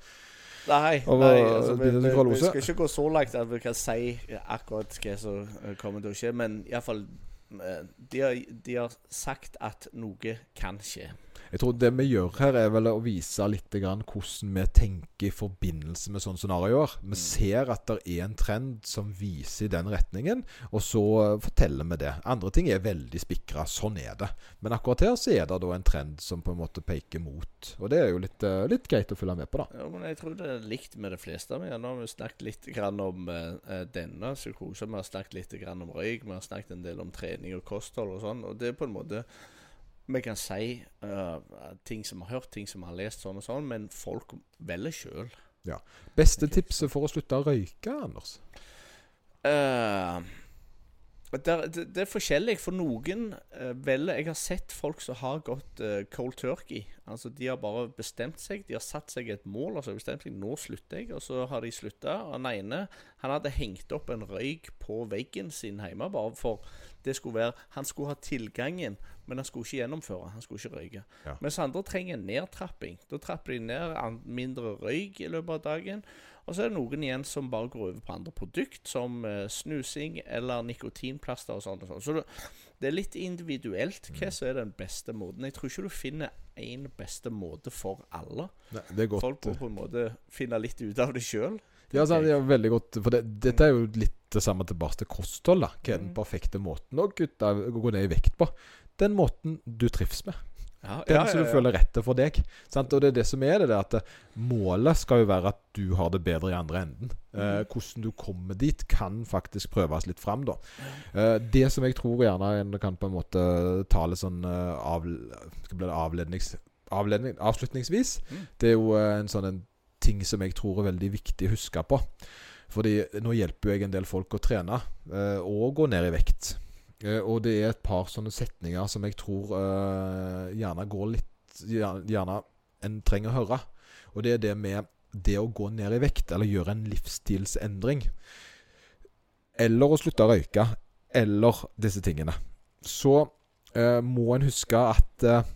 Nei, nei altså, vi, vi, vi skal ikke gå så langt at vi kan si akkurat hva som eh, kommer til å skje, men iallfall de, har- de har sagt at noe kan skje. Jeg tror det vi gjør her, er vel å vise litt grann hvordan vi tenker i forbindelse med sånne scenarioer. Vi ser at det er en trend som viser i den retningen, og så forteller vi det. Andre ting er veldig spikra. Sånn er det. Men akkurat her så er det da en trend som på en måte peker mot. Og det er jo litt, eh, litt greit å følge med på, da. Ja, men jeg tror det er likt med de fleste. Vi har snakket litt grann om eh, eh, denne psykosen. Vi har snakket litt grann om røyk. Vi har snakket en del om trening og kosthold og sånn. Og det er på en måte Vi kan si uh, ting som vi har hørt, ting som vi har lest, sånn og sånn, men folk velger sjøl. Beste tipset for å slutte å røyke, Anders? Uh, det, det, det er forskjellig. For noen uh, velger Jeg har sett folk som har gått uh, cold turkey. Altså De har bare bestemt seg. De har satt seg et mål og så har de bestemt seg nå slutter jeg. Og så har de slutta. Den ene han hadde hengt opp en røyk på veggen sin hjemme bare for det skulle være Han skulle ha tilgangen, men han skulle ikke gjennomføre. Han skulle ikke røyke. Ja. Mens andre trenger en nedtrapping. Da trapper de ned mindre røyk i løpet av dagen. Og så er det noen igjen som bare går over på andre produkt, som eh, snusing eller nikotinplaster og sånn. sånn. Så det, det er litt individuelt hva som er den beste måten. Jeg tror ikke du finner én beste måte for alle. Nei, det. Folk må på en måte finne litt ut av det sjøl. Ja, sant, ja, veldig godt. For det, dette er jo litt det samme tilbake til kosthold. da Hva er den Mm. perfekte måten å gå ned i vekt på? Den måten du trives med. Ja, Den som du føler rette for deg. Sant? Og det er det som er det, det at eh, målet skal jo være at du har det bedre i andre enden. Eh, Mhm. hvordan du kommer dit, kan faktisk prøves litt fram, da. Eh, det som jeg tror gjerne en kan på en måte ta litt sånn eh, av, avlednings, avledning, avslutningsvis, Mm. det er jo eh, en sånn en ting som jeg tror er veldig viktig å huske på. Fordi nå hjelper jo jeg en del folk å trene eh, og gå ned i vekt. Eh, og det er et par sånne setninger som jeg tror eh, gjerne går litt Gjerne, en trenger å høre. Og det er det med det å gå ned i vekt, eller gjøre en livsstilsendring. Eller å slutte å røyke. Eller disse tingene. Så eh, må en huske at eh,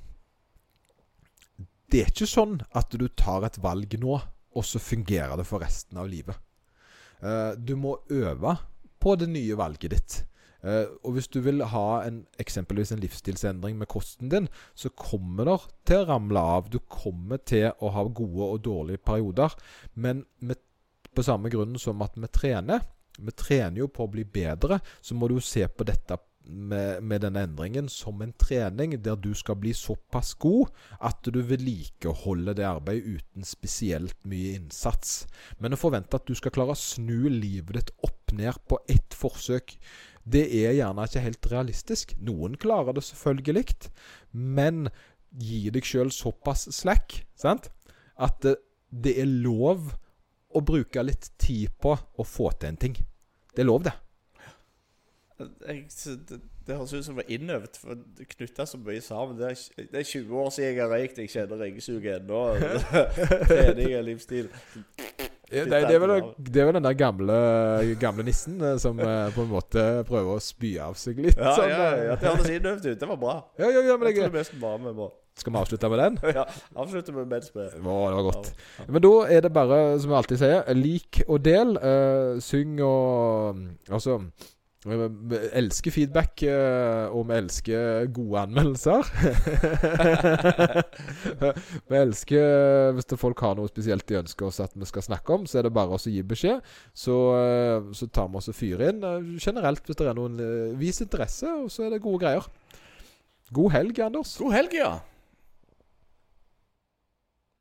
det er ikke sånn at du tar et valg nå, og så fungerer det for resten av livet. Eh, du må øve på det nye valget ditt. Eh, og hvis du vil ha en, eksempelvis en livsstilsendring med kosten din, så kommer det til å ramle av. Du kommer til å ha gode og dårlige perioder. Men med, på samme grunn som at vi trener Vi trener jo på å bli bedre. Så må du se på dette med, med denne endringen som en trening der du skal bli såpass god at du vedlikeholder det arbeidet uten spesielt mye innsats. Men å forvente at du skal klare å snu livet ditt opp ned på ett forsøk, det er gjerne ikke helt realistisk. Noen klarer det selvfølgelig, men gi deg sjøl såpass slack sant? at det, det er lov å bruke litt tid på å få til en ting. Det er lov, det. Jeg, det, det høres ut som det var innøvd. For knytta så mye sammen. Det er, det er 20 år siden jeg har røykt. Jeg kjenner røykesuget ennå. <laughs> Trening er livsstil. Det, det, er vel, det er vel den der gamle, gamle nissen eh, som eh, på en måte prøver å spy av seg litt. Ja, sånn, ja, eh. ja, det høres innøvd ut. Det var bra. ja, ja, ja, men Jeg tror det mest vi må Skal vi avslutte med den? ja, avslutte med vi Å, det var godt. Men da er det bare, som jeg alltid sier, lik og del. Uh, syng og Altså Vi elsker feedback, eh, og vi elsker gode anmeldelser. <laughs> vi elsker Hvis det folk har noe spesielt de ønsker oss at vi skal snakke om, så er det bare å gi beskjed. Så, eh, så tar vi oss og fyrer inn. Eh, Generelt, hvis det er noen eh, Vis interesse, og så er det gode greier. God helg, Anders. God helg, ja.